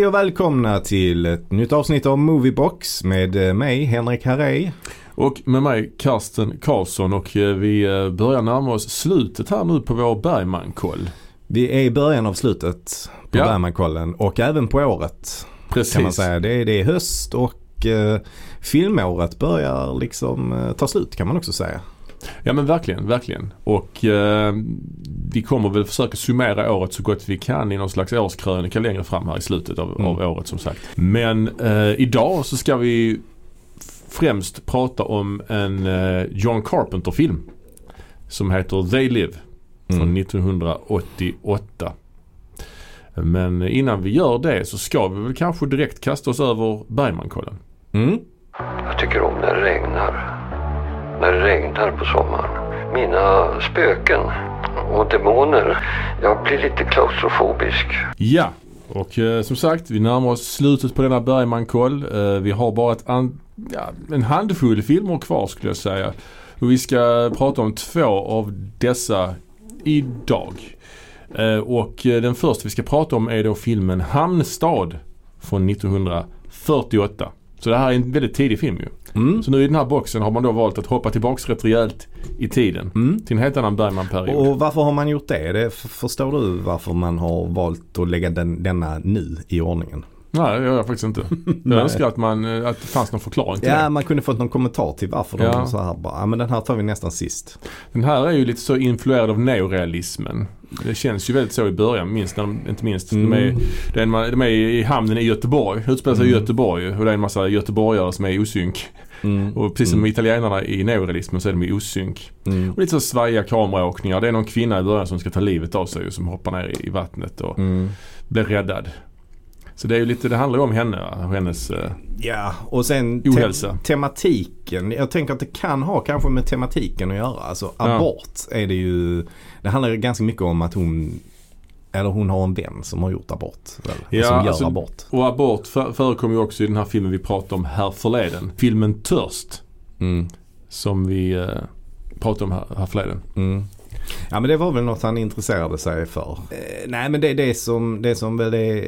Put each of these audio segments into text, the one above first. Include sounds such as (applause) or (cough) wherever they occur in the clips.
Hej och välkomna till ett nytt avsnitt av Moviebox med eh, mig Henrik Harrey. Och med mig Karsten Karlsson och eh, vi eh, börjar närma oss slutet här nu på vår Bergman-koll. Vi är i början av slutet på Ja. Bergmankollen och även på året Precis. kan man säga. Det är, det är höst och eh, filmåret börjar liksom eh, ta slut kan man också säga. Ja men verkligen, verkligen. Och eh, vi kommer väl försöka summera året så gott vi kan i någon slags årskrönika längre fram här i slutet av, Mm. av året som sagt. Men eh, idag så ska vi främst prata om en eh, John Carpenter-film. Som heter They Live från Mm. 1988. Men innan vi gör det så ska vi väl kanske direkt kasta oss över Bergmankollen. Mm. Jag tycker om när det regnar. När det regnar på sommaren. Mina spöken och demoner. Jag blir lite klaustrofobisk. Ja, och eh, som sagt vi närmar oss slutet på denna Bergman-koll. Eh, vi har bara ett an- ja, en handfull filmer kvar skulle jag säga. Och vi ska prata om två av dessa idag. Eh, och eh, den första vi ska prata om är då filmen Hamnstad från 1948. Så det här är en väldigt tidig film ju. Mm. Så nu i den här boxen har man då valt att hoppa tillbaks rätt rejält i tiden. Mm. Till en helt annan Bergman-period. Och varför har man gjort det? det? Förstår du varför man har valt att lägga den, denna nu i ordningen? Nej, det gör jag faktiskt inte. Jag (laughs) önskar att, man, eh, att det fanns någon förklaring till Ja, det. man kunde fått någon kommentar till varför Ja. de så här bara, ja men den här tar vi nästan sist. Den här är ju lite så influerad av neorealismen. Det känns ju väldigt så i början, minst när de, inte minst. De, är, Mm. det är de är i hamnen i Göteborg, utspelar sig i Mm. Göteborg och det är en massa göteborgare som är i osynk. Mm. Och precis som Mm. italienarna i neorealismen så är de i osynk. Mm. Och lite så svajiga kameraåkningar. Det är någon kvinna i början som ska ta livet av sig och som hoppar ner i, i vattnet och Mm. blir räddad. Så det är ju lite, det handlar ju om henne och hennes eh, Ja, och sen Ohälsa. tematiken. Jag tänker att det kan ha kanske med tematiken att göra. Alltså Ja. abort är det ju. Det handlar ju ganska mycket om att hon eller hon har en vän som har gjort abort. Väl? Ja, som gör alltså- abort. Och abort för, förekommer ju också i den här filmen vi pratade om här förleden. Filmen Törst. Mm. Som vi eh, pratade om här, här förleden. Mm. Ja men det var väl något han intresserade sig för. Eh, nej men det, det som, det som väl är,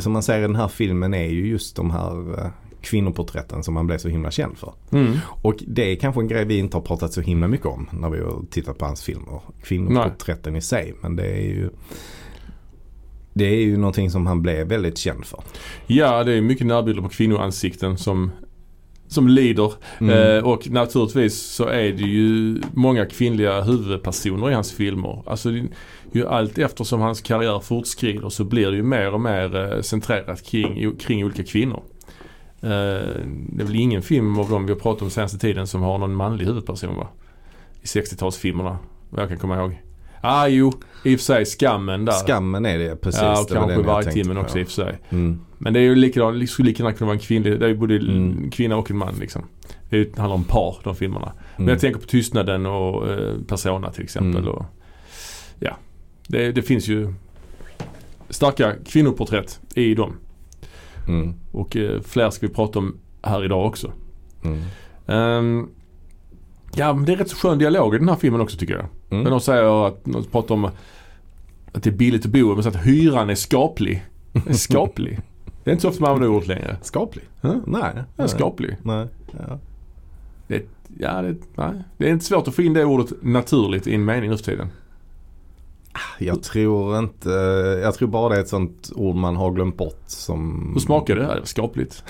som man säger i den här filmen är ju just de här eh, kvinnoporträtten som han blev så himla känd för. Mm. Och det är kanske en grej vi inte har pratat så himla mycket om när vi har tittat på hans filmer. Kvinnoporträtten i sig. Men det är ju det är ju någonting som han blev väldigt känd för. Ja, det är mycket närbilder på kvinnoansikten som, som lider. Mm. Eh, och naturligtvis så är det ju många kvinnliga huvudpersoner i hans filmer. Alltså ju allt eftersom hans karriär fortskrider så blir det ju mer och mer eh, centrerat kring, kring olika kvinnor. Eh, det är väl ingen film av dem vi har pratat om senaste tiden som har någon manlig huvudperson va? I 60-talsfilmerna, vad jag kan komma ihåg. Ah jo, i och för sig Skammen där. Skammen är det precis. ja, och det kanske den jag varje tänkte timmen på. också i och för sig. Mm. Men det är ju likadant, skulle lika gärna kunna vara en kvinnlig, det är ju både Mm. en kvinna och en man liksom. Det handlar om par de filmerna. Men Mm. jag tänker på Tystnaden och eh, Persona till exempel. Mm. Och, det, det finns ju starka kvinnoporträtt i dem. Mm. Och eh, fler ska vi prata om här idag också. Mm. Ehm, ja, men det är rätt så skön dialog i den här filmen också tycker jag. Mm. När de säger att, de pratar om att det är billigt att bo men så att hyran är skaplig. Är (laughs) skaplig. Det är inte så ofta man använder ordet längre. Skaplig? Ja. Nej. Nej. skaplig. Nej. Ja. Ja, det, nej. det är inte svårt att få in det ordet naturligt i en mening nu för tiden. Jag tror inte, jag tror bara det är ett sånt ord man har glömt bort som... Hur smakar det? Var skapligt.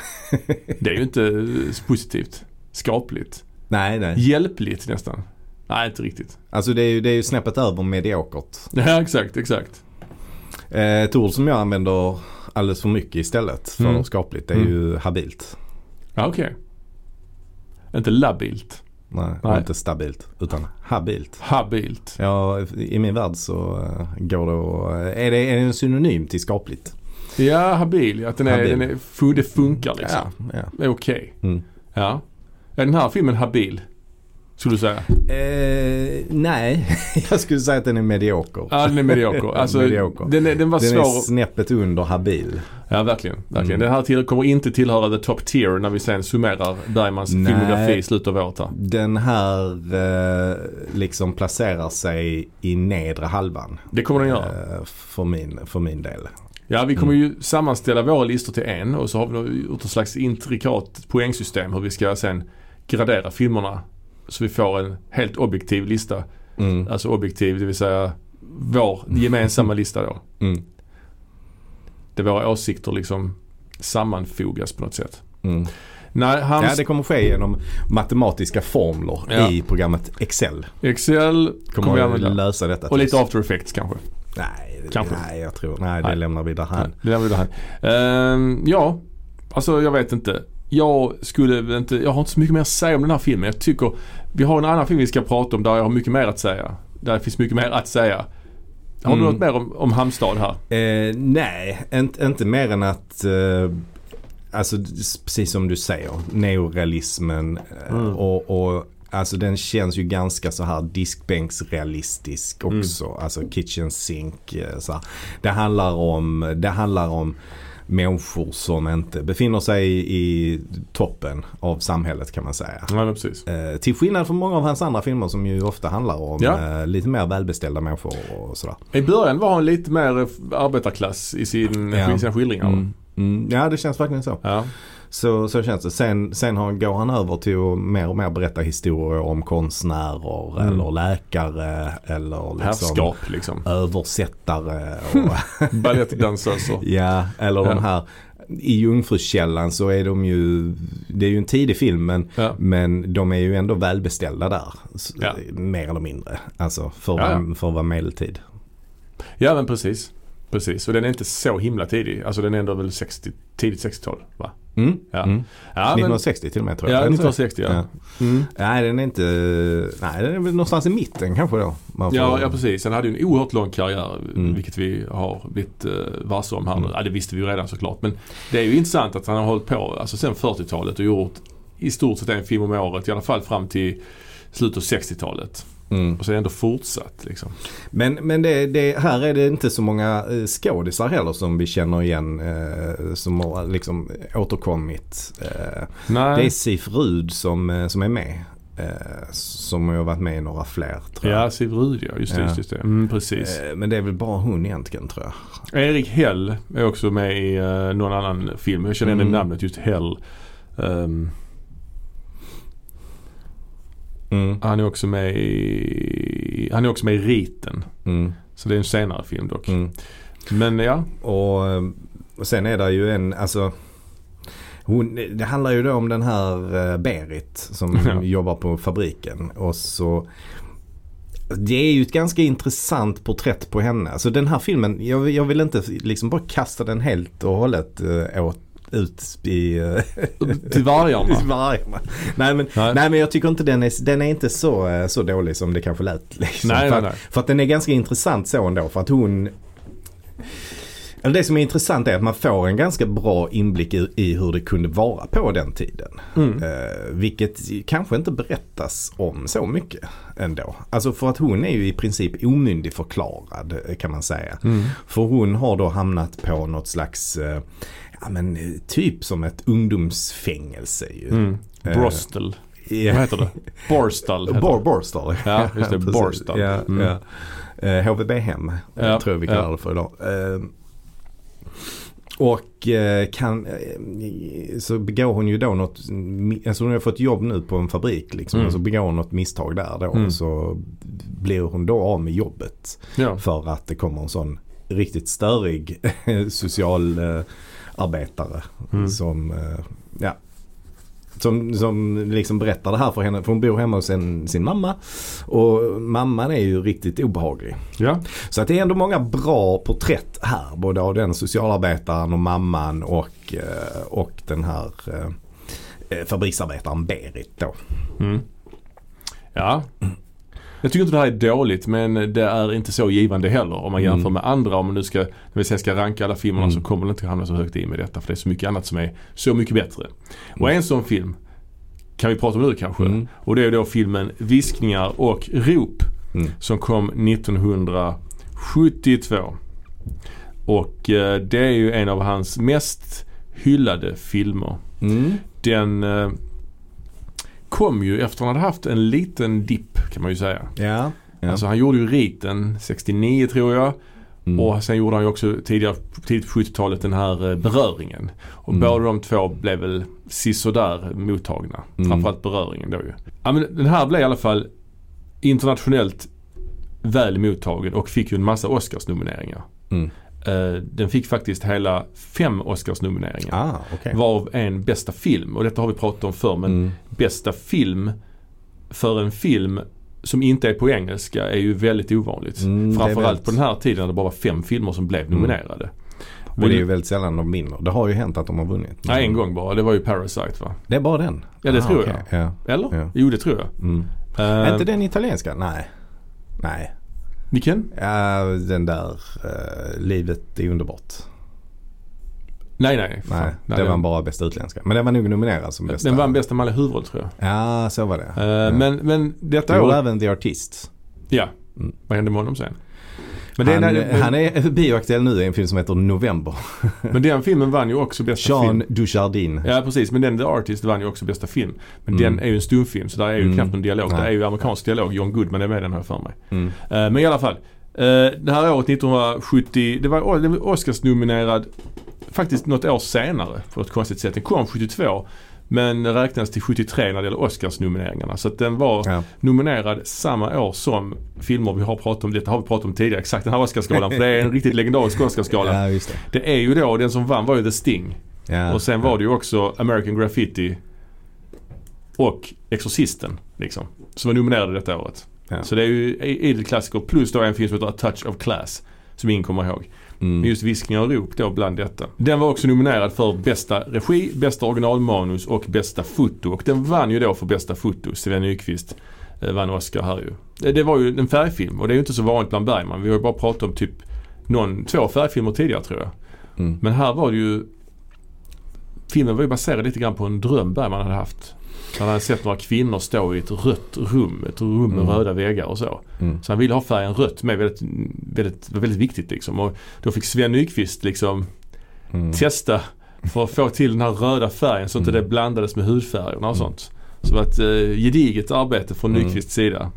Det är ju inte positivt. Skapligt. Nej, nej. Hjälpligt nästan. Nej, inte riktigt. Alltså det är ju, det är ju snäppet över mediokert. Ja, exakt, exakt. Eh, ett ord som jag använder alldeles för mycket istället för Mm. skapligt det är Mm. ju habilt. Ja, okej. Inte labilt. Nej, Nej. inte stabilt utan habilt. Habilt. Ja, i min värld så eh, går det att, är det, är det en synonym till skapligt? Ja, habil. Att den är, Habil. Den är, det funkar liksom. Ja, ja. Okej. Mm. Ja. Är den här filmen habil? Skulle du säga? Eh, nej, (laughs) jag skulle säga att den är medioker. Ja, den är medioker. (laughs) Alltså, Medioker. Den, är, den var den svår. är snäppet under habil. Ja, verkligen. verkligen. Mm. Den här till, kommer inte tillhöra the top tier när vi sen summerar Bergmans Nej. filmografi i slutet av året. Den här eh, liksom placerar sig i nedre halvan. Det kommer den göra. Eh, för, min, för min del. Ja, vi kommer Mm. ju sammanställa våra listor till en och så har vi gjort ett slags intrikat poängsystem hur vi ska sen gradera filmerna. Så vi får en helt objektiv lista. Mm. Alltså objektiv, det vill säga vår gemensamma lista då. Mm. Där våra åsikter liksom sammanfogas på något sätt. Mm. Nej, hans Ja, det kommer ske genom matematiska formler Ja. i programmet Excel. Excel kommer vi Kommer använda. lösa detta. Och lite after effects kanske. Nej, det- Kanske. nej, jag tror nej, det Nej. lämnar vi därhän. Det det. Ehm, ja, alltså jag vet inte. Jag skulle inte, jag har inte så mycket mer att säga om den här filmen. Jag tycker, vi har en annan film vi ska prata om där jag har mycket mer att säga. Där det finns mycket mer att säga. Har du Mm. något mer om, om Halmstad här? Eh, nej, inte, inte mer än att eh, Alltså precis som du säger, neorealismen eh, Mm. och, och Alltså den känns ju ganska så här diskbänksrealistisk Mm. också. Alltså kitchen sink. eh, Så här. Det handlar om, det handlar om människor som inte befinner sig i, i toppen av samhället kan man säga. Ja, precis. Eh, till skillnad från många av hans andra filmer som ju ofta handlar om Ja. eh, lite mer välbeställda människor och sådär. I början var han lite mer arbetarklass i sin, Ja. sina skildringar. Mm. Mm. Ja det känns verkligen så. Ja. Så, så känns det. Sen, sen har, går han över till att mer och mer berätta historier om konstnärer Mm. eller läkare eller liksom Härskap liksom. översättare. Och, (laughs) Balettdansöser. (laughs) ja, eller Ja. de här i Jungfrukällan så är de ju, det är ju en tidig film men, Ja. men de är ju ändå välbeställda där. Ja. Mer eller mindre. Alltså för, att Ja, för att vara medeltid. ja men precis. Precis. Och den är inte så himla tidig. Alltså den är ändå väl 60, tidigt 60-tal va? Mm. Ja. Mm. Ja, men, 1960 till och med tror jag. ja Är det så? 1960 ja. Ja. Mm. Nej den är inte, nej den är väl någonstans i mitten kanske då. Får- Ja, ja precis. Han hade ju en oerhört lång karriär Mm. vilket vi har blivit uh, varse om här nu. Mm. Ja, det visste vi ju redan såklart. Men det är ju intressant att han har hållit på alltså sen 40-talet och gjort i stort sett en film om året. I alla fall fram till slutet av 60-talet. Mm. Och så är det ändå fortsatt liksom. Men, men det, det, här är det inte så många eh, skådisar heller som vi känner igen eh, som har liksom återkommit. Eh, Nej. det är Sif Rud som, eh, som är med. Eh, som har varit med i några fler tror jag. Ja, Siv Rud ja. Just det. Ja. Just, just det. Mm, precis. Eh, men det är väl bara hon egentligen tror jag. Erik Hell är också med i uh, någon annan film. Jag känner igen Mm. namnet just Hell. Ehm, Mm. han är också med i, han är också med i Riten. Mm. Så det är en senare film dock. Mm. Men ja. Och, eh, och sen är det ju en, alltså hon, det handlar ju då om den här eh, Berit som (laughs) Ja. jobbar på fabriken. Och så det är ju ett ganska intressant porträtt på henne. Alltså den här filmen, jag, jag vill inte liksom bara kasta den helt och hållet eh, åt, ut i eh, Till vargarna. (laughs) vargarna. Nej men, Nej. nej. men jag tycker inte den är, den är inte så, eh, så dålig som det kanske lät. Liksom. Nej, för, nej, att, för att den är ganska intressant så ändå. För att hon eller det som är intressant är att man får en ganska bra inblick i, i hur det kunde vara på den tiden. Mm. Eh, vilket kanske inte berättas om så mycket ändå. Alltså för att hon är ju i princip omyndigförklarad eh, kan man säga. Mm. För hon har då hamnat på något slags, eh, ja men eh, typ som ett ungdomsfängelse ju. Mm. Eh, Brostel. Ja. Vad heter det? Borstal heter Bor. Borstal. Ja, just det. (laughs) Borstal. Ja, Mm. ja. HVB-hem eh, Ja, tror jag vi kallar ja. det för idag. Och kan, så begår hon ju då något, alltså hon har fått jobb nu på en fabrik liksom. Mm. Och så begår hon något misstag där då. Mm. Och så blir hon då av med jobbet. Ja. För att det kommer en sån riktigt störig (laughs) socialarbetare. Arbetare Mm. som, eh, ja. Som, som liksom berättar det här för henne. För hon bor hemma hos en, sin mamma. Och mamman är ju riktigt obehaglig. Ja. Så att det är ändå många bra porträtt här. Både av den socialarbetaren och mamman och, eh, och den här eh, fabriksarbetaren Berit då. Mm. Ja. Jag tycker inte det här är dåligt men det är inte så givande heller om man jämför Mm. med andra. Om man nu ska, när vi sen ska ranka alla filmerna Mm. så kommer det inte hamna så högt i med detta för det är så mycket annat som är så mycket bättre. Och en sån film kan vi prata om nu kanske. Mm. Och det är då filmen Viskningar och rop Mm. som kom 1972. Och eh, det är ju en av hans mest hyllade filmer. Mm. Den eh, kom ju efter han hade haft en liten dipp kan man ju säga. Ja. Ja. Alltså han gjorde ju Riten 69 tror jag. Mm. Och sen gjorde han ju också tidigare, tidigt på 70-talet den här eh, beröringen. Och Mm. båda de två blev väl sisådär mottagna. Mm. Framförallt beröringen då ju. Ja men den här blev i alla fall internationellt väl mottagen och fick ju en massa Oscarsnomineringar. Mm. Eh, Den fick faktiskt hela fem Oscarsnomineringar. Ah, okej. Varav en bästa film. Och detta har vi pratat om förr men Mm. bästa film för en film som inte är på engelska är ju väldigt ovanligt. Mm, Framförallt på den här tiden när det bara var fem filmer som blev nominerade. Och det är ju väldigt sällan de vinner. Det har ju hänt att de har vunnit. Nej, en gång bara. Det var ju Parasite va? Det är bara den? Ja, det tror okej. Ja. Eller? Ja. Jo, det tror jag. Mm. Uh, Är inte den italienska? Nej. Nej. Vilken? Ja, den där eh, Livet är underbart. Nej, nej. fan. Nej, nej det den, var bara bästa utländska. Men den var nog nominerad som bästa. den vann bästa manliga huvudroll tror jag. Ja, så var det. Eh, ja. men, men detta år... även The Artist. Ja. Mm. Vad hände med honom sen? Men, det, han, men, han är bioaktuell nu i en film som heter November. (laughs) men den filmen vann ju också bästa Jean film. Dujardin. Ja precis, men den The Artist vann ju också bästa film. Men Mm. den är ju en stumfilm så där är ju Mm. knappt någon dialog. Nej. Det är ju amerikansk dialog. John Goodman är med i den jag för mig. Mm. Eh, men i alla fall. Uh, det här året 1970, det var, det var Oscars-nominerad faktiskt något år senare på ett konstigt sätt. Den kom 72 men räknas till 73 när det gäller Oscars-nomineringarna. Så att den var Ja. nominerad samma år som filmer vi har pratat om. Detta har vi pratat om tidigare, exakt den här Oscarsgalan. för det är en riktigt legendarisk Oscarsgala. ja, det. Det är ju då, den som vann var ju The Sting. Ja. Och sen var det ju också American Graffiti och Exorcisten. Liksom, som var nominerade detta året. Så det är ju idel klassiker plus då en film som heter A Touch of Class. Som ingen kommer ihåg. Mm. Med just viskningar och rop då bland detta. Den var också nominerad för bästa regi, bästa originalmanus och bästa foto. Och den vann ju då för bästa foto. Sven Nykvist eh, vann Oscar här ju. Det, det var ju en färgfilm och det är ju inte så vanligt bland Bergman. Vi har ju bara pratat om typ någon, två färgfilmer tidigare tror jag. Mm. Men här var det ju Filmen var ju baserad lite grann på en dröm Bergman hade haft. Han hade sett några kvinnor stå i ett rött rum. Ett rum med Mm. röda väggar och så. Mm. Så han ville ha färgen rött med. Väldigt, väldigt, väldigt viktigt liksom. Och då fick Sven Nykvist liksom Mm. testa för att få till den här röda färgen så att Mm. det blandades med hudfärgerna och Mm. sånt. Så det var ett eh, gediget arbete från Mm. Nykvists sida.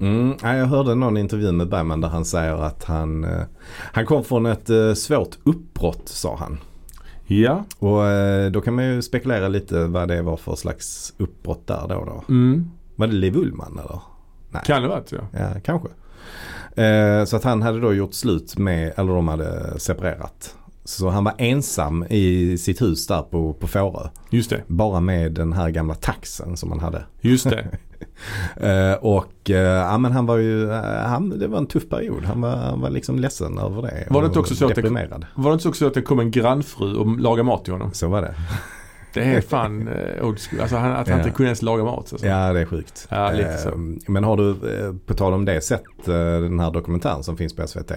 Mm, ja, jag hörde någon intervju med Bergman där han säger att han, eh, han kom från ett eh, svårt uppbrott sa han. Ja. Och eh, då kan man ju spekulera lite vad det var för slags uppbrott där då. då. Mm. Var det Liv Ullmann eller? Nej. Kan det varit ja. Ja, kanske. Eh, så att han hade då gjort slut med, eller de hade separerat. Så han var ensam i sitt hus där på, på Fårö. Just det. Bara med den här gamla taxen som han hade. Just det. (laughs) Eh, och eh, ja men han var ju, eh, han, det var en tuff period. Han var, han var liksom ledsen över det. Var det inte också så att det- Deprimerad. Var det inte också så att det kom en grannfru och lagade mat till honom? Så var det. Det är fan eh, old school. Alltså han, att han inte kunde ens laga mat. Alltså. Ja det är sjukt. Ja, lite så. Eh, Men har du, eh, på tal om det, sett den här dokumentären som finns på SVT?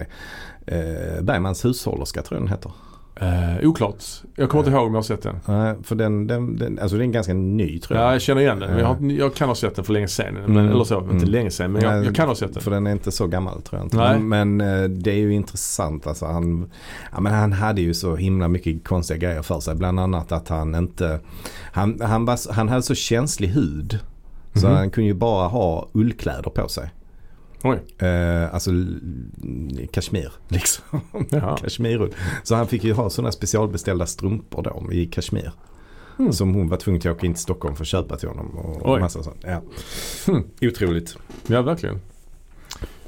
Bergmans hushållerska tror jag den heter. Eh, oklart. Jag kommer inte ihåg om jag har sett den. Nej, för den, den, den, alltså den är ganska ny tror jag. Ja, jag känner igen den. Jag, har, Ja. jag kan ha sett den för länge sedan. Men, Mm. Eller så, inte Mm. länge sedan. Men jag, Nej, jag kan ha sett den. För den är inte så gammal tror jag inte. Nej. Men, eh, det är ju intressant. Alltså, han, ja, men han hade ju så himla mycket konstiga grejer för sig. Bland annat att han inte, han, han, var, han hade så känslig hud. Så Mhm. han kunde ju bara ha ullkläder på sig. Eh, alltså kashmir (laughs) liksom. Kashmirull. Så han fick ju ha sådana specialbeställda strumpor då i kashmir. Mm. Som hon var tvungen att åka in till Stockholm för att köpa till honom. Och Oj. massa sånt. Ja. Hmm. Otroligt. Ja, verkligen.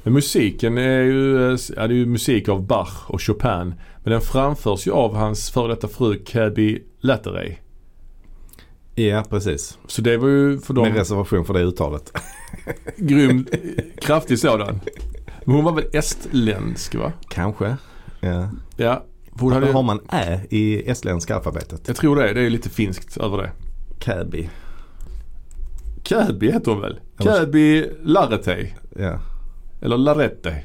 Musiken är ju, eh, ja, det är ju musik av Bach och Chopin. Men den framförs ju av hans före detta fru Cabby Latteray. Ja, precis. Så det var ju för dem Med reservation för det uttalet. (laughs) grym, kraftig sådan. Men hon var väl estländsk va? Kanske. Ja. Ja. Hon Hade... Har man ä i estländska alfabetet? jag tror det. Det är lite finskt över det. Käbi. Käbi heter hon väl? Käbi Larretei. Ja. Eller Larette. (laughs)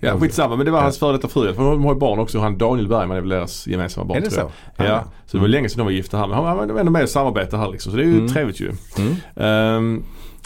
Ja skitsamma men det var hans före detta fru. För de har ju barn också. Han Daniel Bergman är väl deras gemensamma barn Är det tror så? jag. Ja. Så det var länge sedan de var gifta här. Men han var ändå med i samarbete här liksom. Så det är ju Mm. trevligt ju. Mm. Ehm,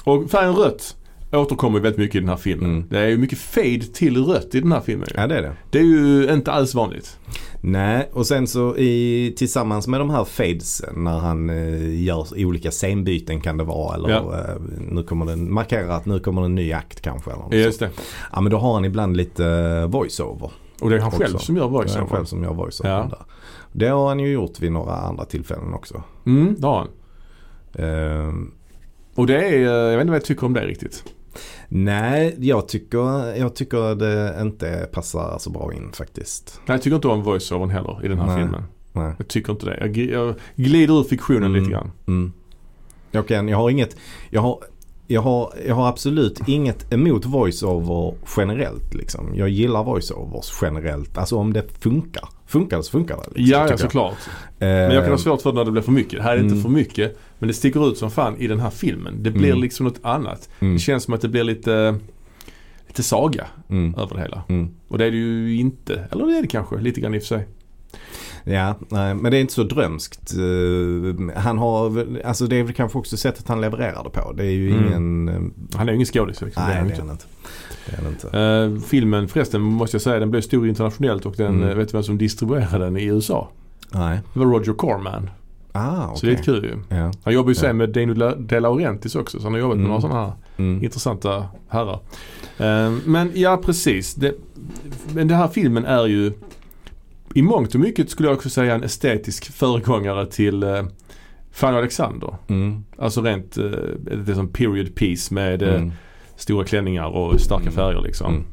och färgen rött återkommer väldigt mycket i den här filmen. Mm. Det är ju mycket fade till rött i den här filmen. Ja det är det. Det är ju inte alls vanligt. Nej, och sen så i, tillsammans med de här fadesen när han eh, gör olika scenbyten kan det vara. Eller Ja. eh, nu kommer den, markera att nu kommer en ny akt kanske. Eller något Just det. Ja men då har han ibland lite eh, voice-over. Och det är han Också. själv som gör Det är han själv som gör voice-over Ja. där. Det har han ju gjort vid några andra tillfällen också. Mm, det har han. Ehm, Och det är, eh, jag vet inte vad jag tycker om det riktigt. nej, jag tycker, jag tycker det inte passar så bra in faktiskt. Nej, jag tycker inte om voice-overn heller i den här Nej. filmen. Nej. Jag tycker inte det. Jag, gl- jag glider ur fiktionen Mm. lite grann. Mm. Jag, kan, jag har inget, jag har, jag har, jag har absolut inget emot voice-over generellt liksom. Jag gillar voice-overs generellt. Alltså om det funkar. Funkar det så funkar det. Liksom, Ja, ja tycker jag. såklart. Eh, Men jag kan ha svårt för det när det blir för mycket. Det här är inte Mm. för mycket. Men det sticker ut som fan i den här filmen. Det blir Mm. liksom något annat. mm, Det känns som att det blir lite, lite saga mm, över det hela. mm. Och det är det ju inte. Eller det är det kanske, lite grann i och för sig. Ja, nej, men det är inte så drömskt. Eh, han har, alltså det är väl kanske också sättet han levererar det på. Det är ju Mm. ingen, eh, Han är ju ingen skådis. Liksom. nej det är han inte. Är han inte. Eh, filmen förresten måste jag säga, den blev stor internationellt och den, Mm. vet du vem som distribuerade den i USA? Nej. Det var Roger Corman. Ah, okej. Så det är kul ju. Ja. Han jobbar ju Ja. sen med Dino De Laurentiis också så han har jobbat med Mm. några sådana här Mm. intressanta herrar. Eh, men ja precis. Det, men den här filmen är ju i mångt och mycket skulle jag också säga en estetisk föregångare till eh, Fanny Alexander. Mm. Alltså rent, eh, det är som period piece med eh, Mm. stora klänningar och starka Mm. färger liksom. Mm.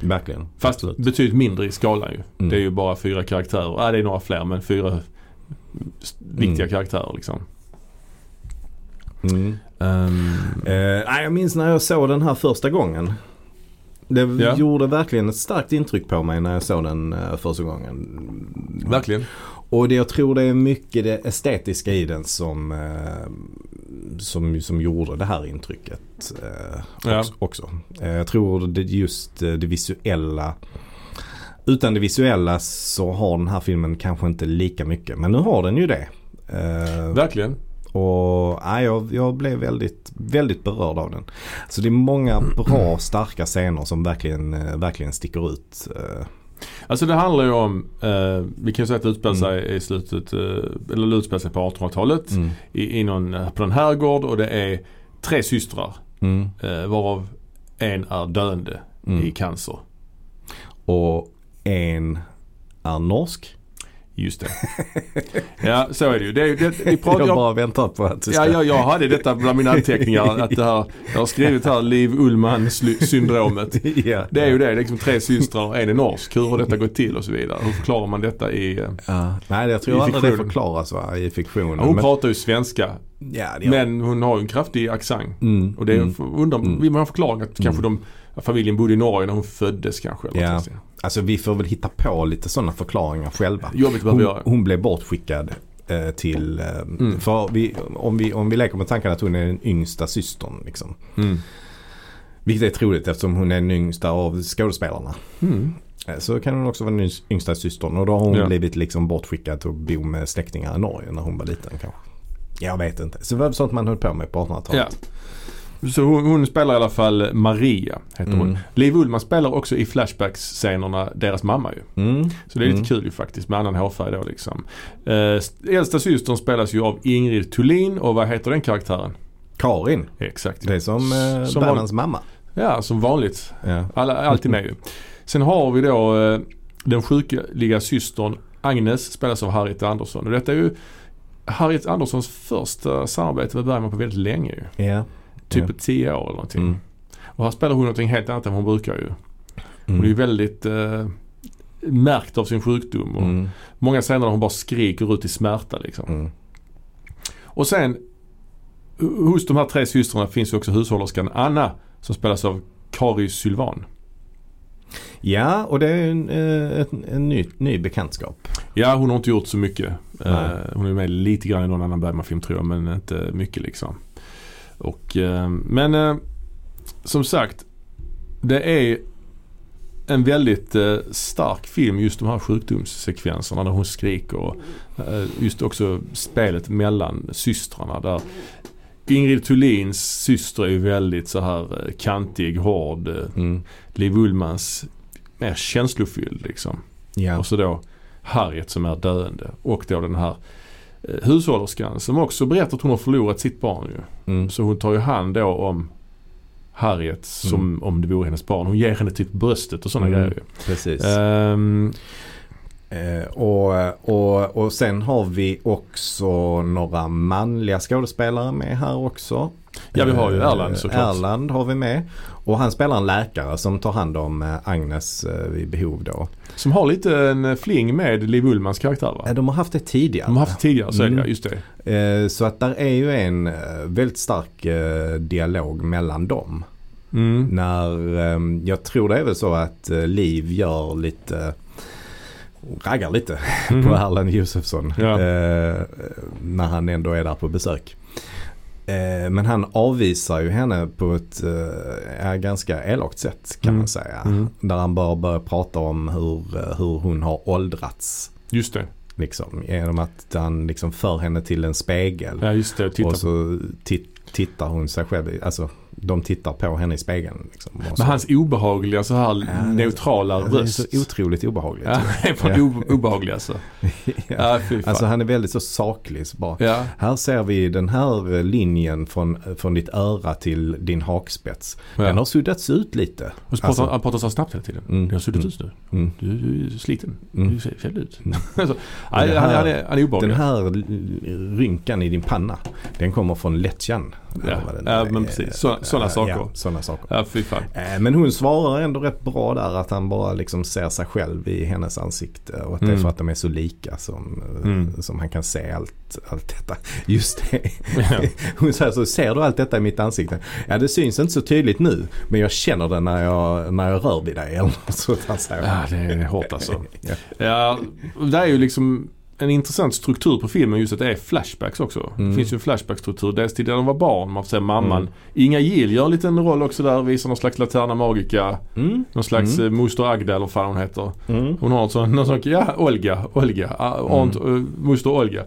Verkligen. Fast Absolut. betydligt mindre i skalan ju. Mm. Det är ju bara fyra karaktärer. Ja det är några fler men fyra viktiga karaktärer liksom. Eh, nej, jag minns när jag såg den här första gången. Det Ja. gjorde verkligen ett starkt intryck på mig när jag såg den eh, första gången. verkligen. Och det, jag tror det är mycket det estetiska i den som, eh, som, som gjorde det här intrycket eh, Ja. också. jag tror det just det visuella. Utan det visuella så har den här filmen kanske inte lika mycket. Men nu har den ju det. Verkligen. Och nej, jag, jag blev väldigt, väldigt berörd av den. Så det är många bra starka scener som verkligen, eh, verkligen sticker ut. eh. Alltså det handlar ju om, eh, vi kan ju säga att det utspelar Mm. sig i slutet, eh, eller utspelar sig på 1800-talet. I, i någon, eh, på en herrgård och det är tre systrar. Mm. Eh, varav en är döende Mm. i cancer. Och en är norsk. Just det. ja så är det ju. Det, det, vi (laughs) pratar, jag jag, bara väntar på att du ska... ja, jag, jag hade detta bland mina anteckningar. Att det här, jag har skrivit här Liv Ullman sly- syndromet. (laughs) ja. Det är ju det. Liksom tre systrar en är norsk. Hur har detta gått till och så vidare. Hur förklarar man detta i... eh, Ja. Nej, jag tror aldrig det förklaras va, i fiktionen. Hon men, pratar ju svenska. ja, gör- Men hon har ju en kraftig accent. Mm, Och det är, mm. undrar, Mm. vill man förklaring att kanske Mm. de, familjen bodde i Norge när hon föddes kanske. Eller Ja. Alltså vi får väl hitta på lite sådana förklaringar själva. Jobbigt Hon, göra. hon blev bortskickad eh, till, eh, Mm. för vi, om, vi, om vi leker med tanken att hon är den yngsta systern. Liksom. Mm. Vilket är troligt eftersom hon är den yngsta av skådespelarna. Mm. Eh, Så kan hon också vara den yngsta systern och då har hon Ja. blivit liksom bortskickad till att bo med släktingar i Norge när hon var liten kanske. Jag vet inte. Så det var sånt man höll på med på 1800-talet. Ja. Så hon, hon spelar i alla fall Maria, heter hon. Mm. Liv Ullman spelar också i Flashbacks-scenerna deras mamma ju. Mm. Så det är lite Mm. kul ju faktiskt med annan hårfärg då liksom. Eh, äldsta systern spelas ju av Ingrid Thulin och vad heter den karaktären? Karin. Exakt. Det är som, eh, Som Bernhards mamma. Ja, som vanligt. Ja. Alla, alltid med ju. Sen har vi då eh, den sjukliga systern Agnes spelas av Harriet Andersson. Och detta är ju Harriet Anderssons första samarbete med Bergman på väldigt länge ju. Ja. Typ Ja. på år eller någonting. Mm. Och här spelar hon någonting helt annat än vad hon brukar ju. Hon Mm. är ju väldigt eh, märkt av sin sjukdom. Och Mm. Många scener där hon bara skriker ut i smärta liksom. Mm. Och sen hos de här tre systrarna finns ju också hushållerskan Anna som spelas av Kari Sylvan. Ja, och det är en, eh, en, en ny, ny bekantskap. Ja, hon har inte gjort så mycket. Nej. Eh, hon är med lite grann i någon annan Bergman-film tror jag, men inte mycket liksom. Och, eh, men eh, som sagt, det är en väldigt eh, stark film just de här sjukdomssekvenserna där hon skriker och just också spelet mellan systrarna där Ingrid Thulins syster är ju väldigt så här kantig, hård. Mm. Liv Ullmans mer känslofylld liksom. Ja. Och så då Harriet som är döende. Och då den här hushållerskan som också berättar att hon har förlorat sitt barn ju. Mm. Så hon tar ju hand då om Harriet som om det vore hennes barn. Hon ger henne typ bröstet och sådana Mm. grejer. Precis. Ehm, Eh, och, och, och sen har vi också några manliga skådespelare med här också. Ja, vi har ju Eh, Erland såklart. Erland har vi med. Och han spelar en läkare som tar hand om eh, Agnes vid behov då. som har lite en fling med Liv Ullmans karaktär va? De har haft det tidigare. De har haft det tidigare, så är det Mm. just det. Så att där är ju en väldigt stark dialog mellan dem. Mm. När, eh, jag tror det är väl så att Liv gör lite, raggar lite Mhm. (laughs) på Erland Josefsson. Ja. Eh, när han ändå är där på besök. Eh, men han avvisar ju henne på ett eh, ganska elakt sätt kan Mm. man säga. Mm. Där han bara börjar prata om hur, eh, hur hon har åldrats. Just det. Liksom, genom att han liksom för henne till en spegel. Ja just det. Och på. så tit- tittar hon sig själv, alltså de tittar på henne i spegeln. Liksom, så- Men hans obehagliga så här Ja, det- neutrala det är röst. så otroligt obehagligt. Ja, det är Ja. obehaglig alltså. (laughs) Ja, fan. Alltså han är väldigt så saklig. Så bara, ja. Här ser vi den här linjen från, från ditt öra till din hakspets. Den ja. har suddats ut lite. Och så pratar, Alltså- han pratar så snabbt hela tiden. Mm. Det har suttit ut nu. Mm. Du, du är sliten. Mm. Du ser fel ut. Mm. (laughs) alltså, han, här- han, är, han är obehaglig. Den här rynkan i din panna, den kommer från lättjan. Ja. Den Ja, men precis. Såna- såna Ja, saker. Ja, sådana saker. Ja, fy fan. Eh, Men hon svarar ändå rätt bra där att han bara liksom ser sig själv i hennes ansikte. Och att det är Mm. för att de är så lika som, eh, Mm. som han kan se allt, allt detta. (laughs) Just det. Ja. (laughs) Hon säger så, ser du allt detta i mitt ansikte? Ja det syns inte så tydligt nu. Men jag känner det när jag, när jag rör vid dig. (laughs) Eller säger. Ja, det är hårt alltså. Ja. Ja, det är ju liksom en intressant struktur på filmen just att det är flashbacks också. Mm. Det finns ju en flashback-struktur. Dels till när de var barn, man får se mamman. Mm. Inga Gill gör en liten roll också där, visar någon slags Laterna Magica. Mm. Någon slags Mm. mm. Moster Agda eller vad fan hon heter. Mm. Hon har en sån, någon sån, ja Olga, Olga, ah, Aunt, eh, Moster Olga.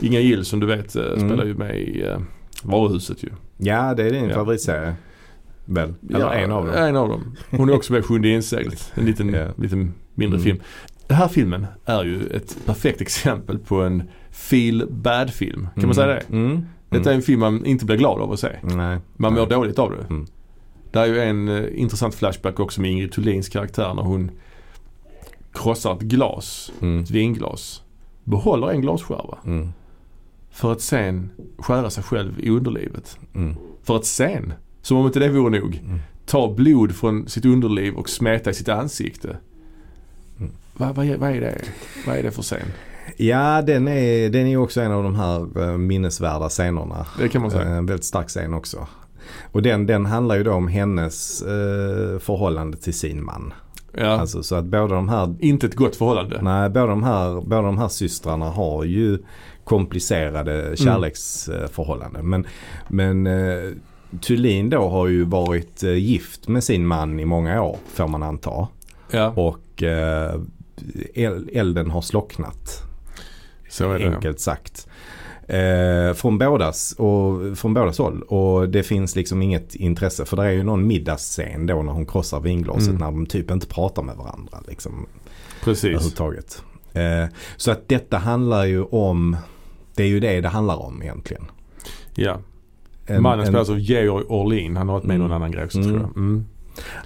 Inga Gill som du vet eh, Mm. spelar ju med i uh, Varuhuset ju. Ja det är din Ja. favoritserie. Väl? Eller Ja, en av dem. En av dem. Hon är också med i Sjunde inseglet. En liten, (laughs) Ja. liten mindre Mm. film. Den här filmen är ju ett perfekt exempel på en feel bad film. Kan man säga det? Mm. Detta är en film man inte blir glad av att se. Nej. Man mår Nej. dåligt av det. Mm. Det är ju en eh, intressant flashback också med Ingrid Thulins karaktär när hon krossar ett glas, Mm. ett vinglas. Behåller en glasskärva. Mm. För att sen skära sig själv i underlivet. Mm. För att sen, som om inte det vore nog, Mm. ta blod från sitt underliv och smeta i sitt ansikte. Mm. Vad, vad, är, vad är det? Vad är det för scen? Ja den är, den är också en av de här eh, minnesvärda scenerna. Det kan man säga. Eh, En väldigt stark scen också. Och den, den handlar ju då om hennes eh, förhållande till sin man. Ja. Alltså så att båda de här inte ett gott förhållande. Nej, båda de här, båda de här systrarna har ju komplicerade kärleksförhållanden. Men, men eh, Thulin då har ju varit eh, gift med sin man i många år får man anta. Ja, Och eh, elden har slocknat så är det. enkelt sagt. Eh, från, bådas, och, från bådas håll. Och det finns liksom inget intresse. För det är ju någon middagsscen då när hon krossar vinglaset. Mm. När de typ inte pratar med varandra. Liksom, Precis. överhuvudtaget. Eh, så att detta handlar ju om, det är ju det det handlar om egentligen. Ja. En, Mannen en, spelas av Georg Orlin. Han har varit med i någon Mm. annan grej också Mm. tror jag. Mm.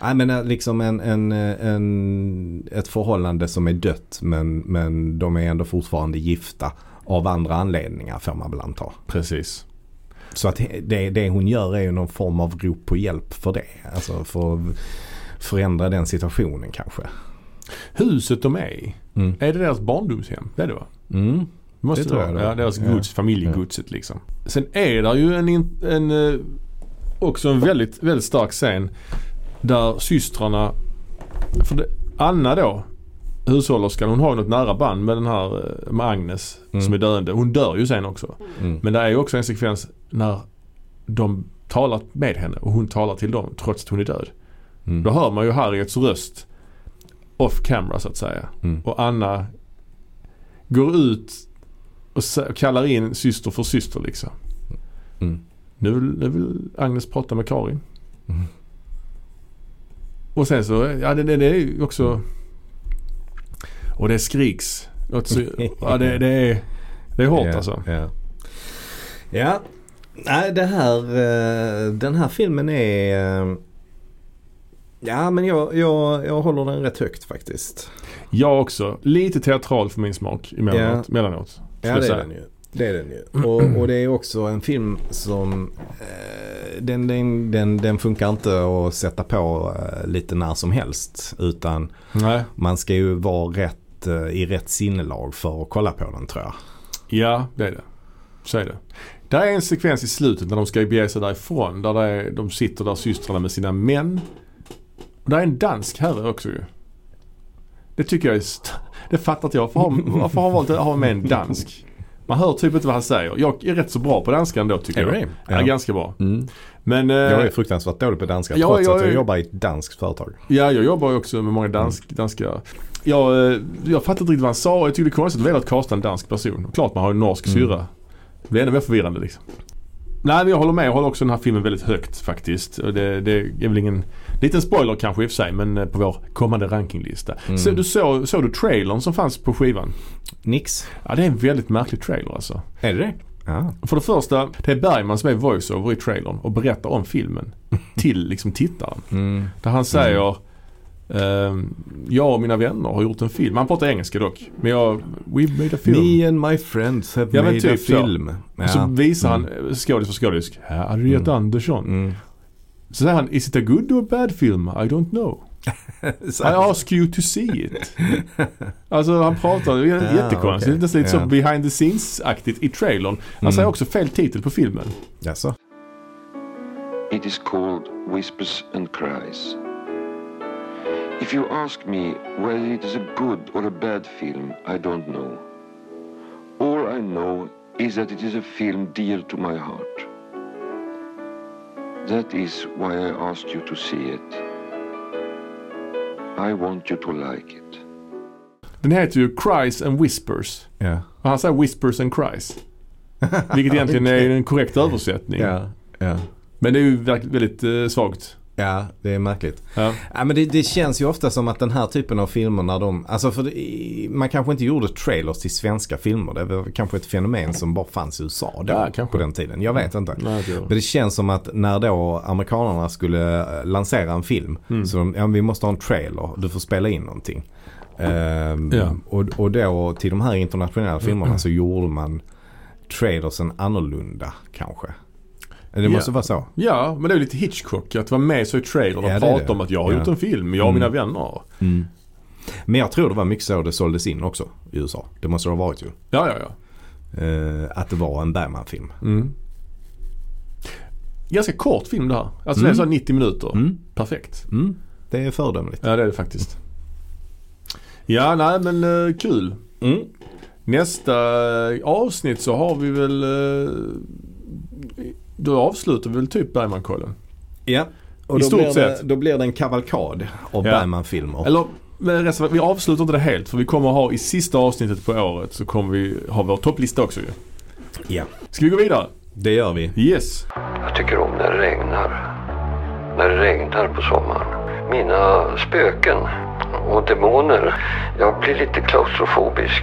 Nej men eh, liksom en, en, eh, en, ett förhållande som är dött men, men de är ändå fortfarande gifta av andra anledningar får man väl anta. Precis. Så att det, det hon gör är ju någon form av rop på hjälp för det. Alltså för att förändra den situationen kanske. Huset de är i. Mm. Är det deras barndomshem? Det är det va? Mm. Måste Det tror jag det Ja, deras Ja. gods, familjegodset liksom. Sen är det ju en, en eh, också en väldigt, väldigt stark scen där systrarna, för det, Anna då, hushållerskan, hon har ju något nära band med den här, eh, med Agnes Mm. som är döende. Hon dör ju sen också. Mm. Men det är ju också en sekvens när de talar med henne och hon talar till dem trots att hon är död. Mm. Då hör man ju Harriets röst off camera så att säga. Mm. Och Anna går ut och kallar in syster för syster liksom. Mm. Nu nu vill Agnes prata med Karin. Mm. Och sen så, ja det, det, det är ju också... Och det skriks. Så, ja det, det är... Det är hårt ja, alltså. Ja. ja. Nej, det här, eh, den här filmen är... eh, Ja, men jag, jag, jag håller den rätt högt faktiskt. Jag också. Lite teatral för min smak emellanåt. Mellanåt, Ja, det är den ju. Det är den ju. Och, och det är också en film som eh, den, den, den, den funkar inte att sätta på eh, lite när som helst. Utan Nej. man ska ju vara rätt, eh, i rätt sinnelag för att kolla på den tror jag. Ja, det är det. Så är det. Där är en sekvens i slutet när de ska bege sig därifrån. Där är, de sitter där systrarna med sina män. Och där är en dansk herre också ju. Det tycker jag är... (laughs) Det fattar inte jag. Varför har, varför har han valt att ha med en dansk? Man hör typ inte vad han säger. Jag är rätt så bra på danska ändå tycker Är jag. det? Ja, Ja. ganska bra. Mm. Men eh, Jag är fruktansvärt dålig på danska Ja, trots jag att jag jobbar i ett danskt företag. ja, jag jobbar ju också med många dansk, danska. Jag, eh, jag fattar inte riktigt vad han sa. Jag tycker det är konstigt att velat kasta en dansk person. Klart man har en norsk Mm. syrra. Det blir ännu mer förvirrande liksom. Nej men jag håller med. Jag håller också den här filmen väldigt högt faktiskt. Det, det är väl ingen liten spoiler kanske i och för sig men eh, på vår kommande rankinglista. Mm. Så, du såg, såg du trailern som fanns på skivan? Nix. Ja det är en väldigt märklig trailer alltså. Är det det? Ja. För det första, det är Bergman som är voiceover i trailern och berättar om filmen (laughs) till liksom tittaren. Mm. Där han säger ehm, jag och mina vänner har gjort en film. Han pratar engelska dock. Men jag, we made a film. Me and my friends have Ja, made typ a så. film. Och så visar han Mm. skådis för skådis. Harriet Mm. Andersson. Mm. Så säger han, is it a good or bad film? I don't know. (laughs) Så- I ask you to see it. alltså han pratar, det är Ja, jättekonstigt. okej. Det är lite så Ja. behind the scenes-aktigt i trailern. Han Mm. säger också fel titel på filmen. Jaså? It is called Whispers and Cries. If you ask me whether it is a good or a bad film, I don't know. All I know is that it is a film dear to my heart. That is why I asked you to see it. I want you to like it. Den heter ju Cries and Whispers. Ja. Och han säger Whispers and Cries. Vilket (laughs) egentligen är en korrekt översättning. Ja. Ja. Men det är ju väldigt eh, svagt. Ja, det är märkligt. Ja. Ja, men det, det känns ju ofta som att den här typen av filmer när de, alltså för det, man kanske inte gjorde trailers till svenska filmer. Det var kanske ett fenomen som bara fanns i USA då, Ja, kanske. på den tiden. Jag vet inte. Nej, det Men det. känns som att när då amerikanerna skulle eh, lansera en film Mm. så de, ja, vi måste ha en trailer, du får spela in någonting. Ehm, Ja. och, och då till de här internationella filmerna så gjorde man trailersen annorlunda kanske. Det måste Ja. vara så. Ja, men det är lite Hitchcock att vara med så i trailern och Ja, prata om att jag har Ja. gjort en film, jag och Mm. mina vänner. Men jag tror det var mycket så det såldes in också i USA. Det måste det ha varit ju. Ja, ja, ja. Eh, att det var en Bergman-film. Mm. Ganska kort film det här. Alltså det är Mm. så här 90 minuter. Mm. Perfekt. Mm. Det är föredömligt. Ja, det är det faktiskt. Ja, nej men eh, kul. Mm. Nästa avsnitt så har vi väl... eh, då avslutar vi väl typ Bergman-kollen. Ja. Och I då stort blir, det, sett. då blir det en kavalkad av Ja. Bergman-filmer. Eller vi avslutar inte det helt för vi kommer ha i sista avsnittet på året så kommer vi ha vår topplista också ju. Ja, Ska vi gå vidare? det gör vi. Yes. Jag tycker om när det regnar. När det regnar på sommaren. Mina spöken och demoner. Jag blir lite klaustrofobisk.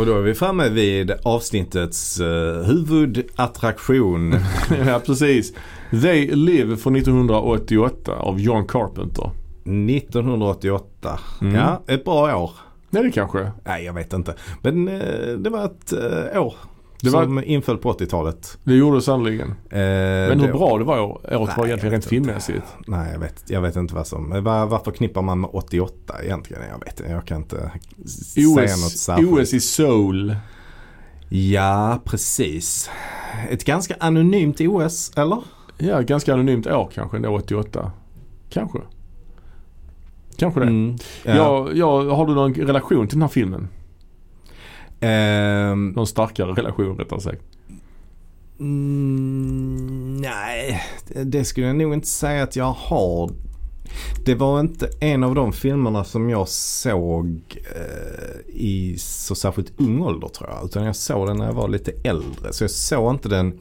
Och då är vi framme vid avsnittets uh, huvudattraktion. (laughs) ja precis. They Live från 1988 av John Carpenter. 1988. Mm. Ja, ett bra år. Nej det kanske. Nej, jag vet inte. Men eh, det var ett eh, år Det var- som inföll på 80-talet. Det gjorde det sannerligen. Eh, Men hur det- bra det var år- året var egentligen jag rent filmmässigt. Nej, jag vet, jag vet inte vad som... Var, varför knippar man med 88 egentligen? Jag vet inte. Jag kan inte s- säga något OS, särskilt. OS i Seoul. Ja, precis. Ett ganska anonymt OS, eller? Ja, ganska anonymt år kanske ändå 88. Kanske. Kanske det. Mm, ja. Ja, ja, har du någon relation till den här filmen? Ehm, Någon starkare relation rättare sagt. mm, nej, det- skulle jag nog inte säga att jag har Det var inte en av de filmerna som jag såg eh, i så särskilt ung ålder tror jag. Utan jag såg den när jag var lite äldre. Så jag såg inte den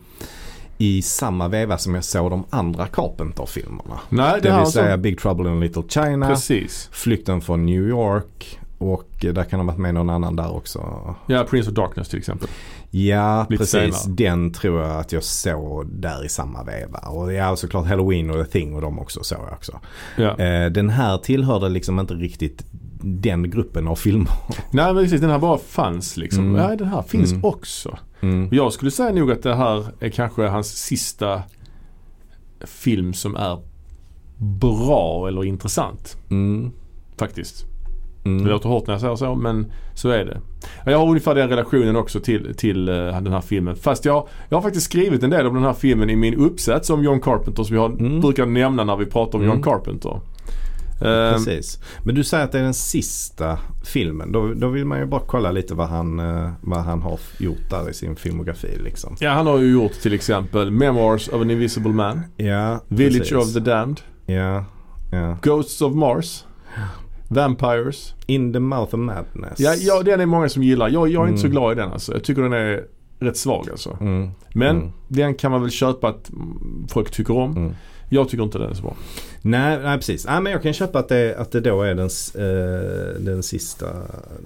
i samma veva som jag såg de andra Carpenter-filmerna. Nej, det, Det vill alltså, säga Big Trouble in Little China, Precis. Flykten från New York och eh, där kan ha varit med någon annan där också. Ja, Prince of Darkness till exempel. Ja, Lite precis. senare. Den tror jag att jag såg där i samma veva. Och ja, såklart Halloween och The Thing och de också såg jag också. Ja. Eh, den här tillhörde liksom inte riktigt den gruppen av filmer. (laughs) Nej men precis, den här bara fanns liksom. Mm. Ja, den här finns Mm. också. Mm. Jag skulle säga nog att det här är kanske hans sista film som är bra eller intressant. Mm. Faktiskt. Mm. Det låter hårt när jag säger så men så är det. Jag har ungefär den relationen också till, till eh, den här filmen. Fast jag, jag har faktiskt skrivit en del om den här filmen i min uppsats om John Carpenter som jag Mm. brukar nämna när vi pratar om Mm. John Carpenter. Ehm, Precis. Men du säger att det är den sista filmen. Då, då vill man ju bara kolla lite vad han, eh, vad han har gjort där i sin filmografi liksom. ja, han har ju gjort till exempel Memoirs of an Invisible Man, Ja, Village precis. of the Damned, Ja, ja. Ghosts of Mars, Vampires. In the mouth of madness. Ja, ja, den är många som gillar. Jag, jag är inte så Mm. glad i den alltså. Jag tycker den är rätt svag alltså. Mm. Men Mm. den kan man väl köpa att mm, folk tycker om. Mm. Jag tycker inte den är så bra. Nej, nej precis. Nej, men jag kan köpa att det, att det då är den, eh, den, sista,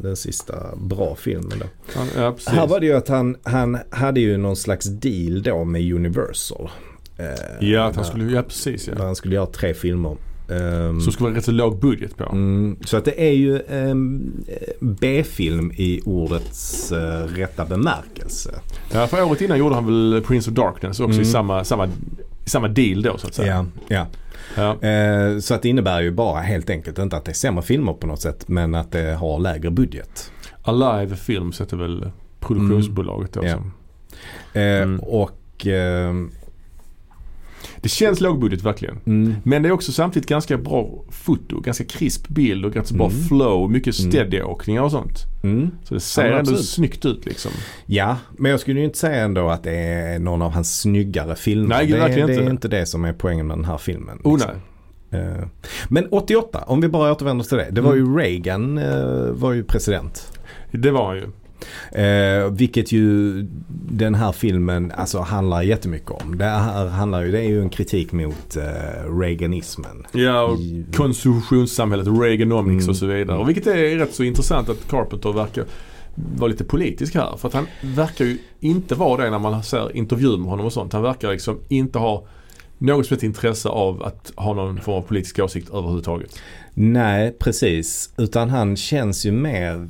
den sista bra filmen då. Ja, Ja, precis. Här var det ju att han, han hade ju någon slags deal då med Universal. Eh, Ja, att han skulle, ja precis ja. Där han skulle göra tre filmer. Ehm, Som skulle vara rätt så låg budget på. mm, så att det är ju ehm, B-film i ordets eh, rätta bemärkelse. Ja, för året innan gjorde han väl Prince of Darkness också i Mm. samma, samma, i samma deal då så att säga. Ja, ja. Ja. Eh, så att det innebär ju bara helt enkelt inte att det är sämre filmer på något sätt men att det har lägre budget. Alive Films heter väl produktionsbolaget då. Ja. Mm. Och ehm, Det känns lågbudget verkligen. mm, Men det är också samtidigt ganska bra foto, ganska krisp bild och ganska bra Mm. flow. Mycket Mm. steadyåkningar och sånt. mm. Så det ser Ja, ändå absolut. snyggt ut liksom. Ja, men jag skulle ju inte säga ändå att det är någon av hans snyggare filmer. Nej, det, verkligen det är inte. inte det som är poängen med den här filmen. Oh liksom. nej. Eh, Men 88, om vi bara återvänder till det. Det var Mm. ju Reagan eh, var ju president. Det var han ju. Eh, vilket ju den här filmen alltså, handlar jättemycket om. Det här handlar ju, det är ju en kritik mot eh, Reaganismen. Ja, och I- konsumtionssamhället, Reaganomics Mm. och så vidare. Och vilket är rätt så intressant att Carpenter verkar vara lite politisk här. För att han verkar ju inte vara det när man ser intervjuer med honom och sånt. Han verkar liksom inte ha något som helst intresse av att ha någon form av politisk åsikt överhuvudtaget. Nej, precis. Utan han känns ju mer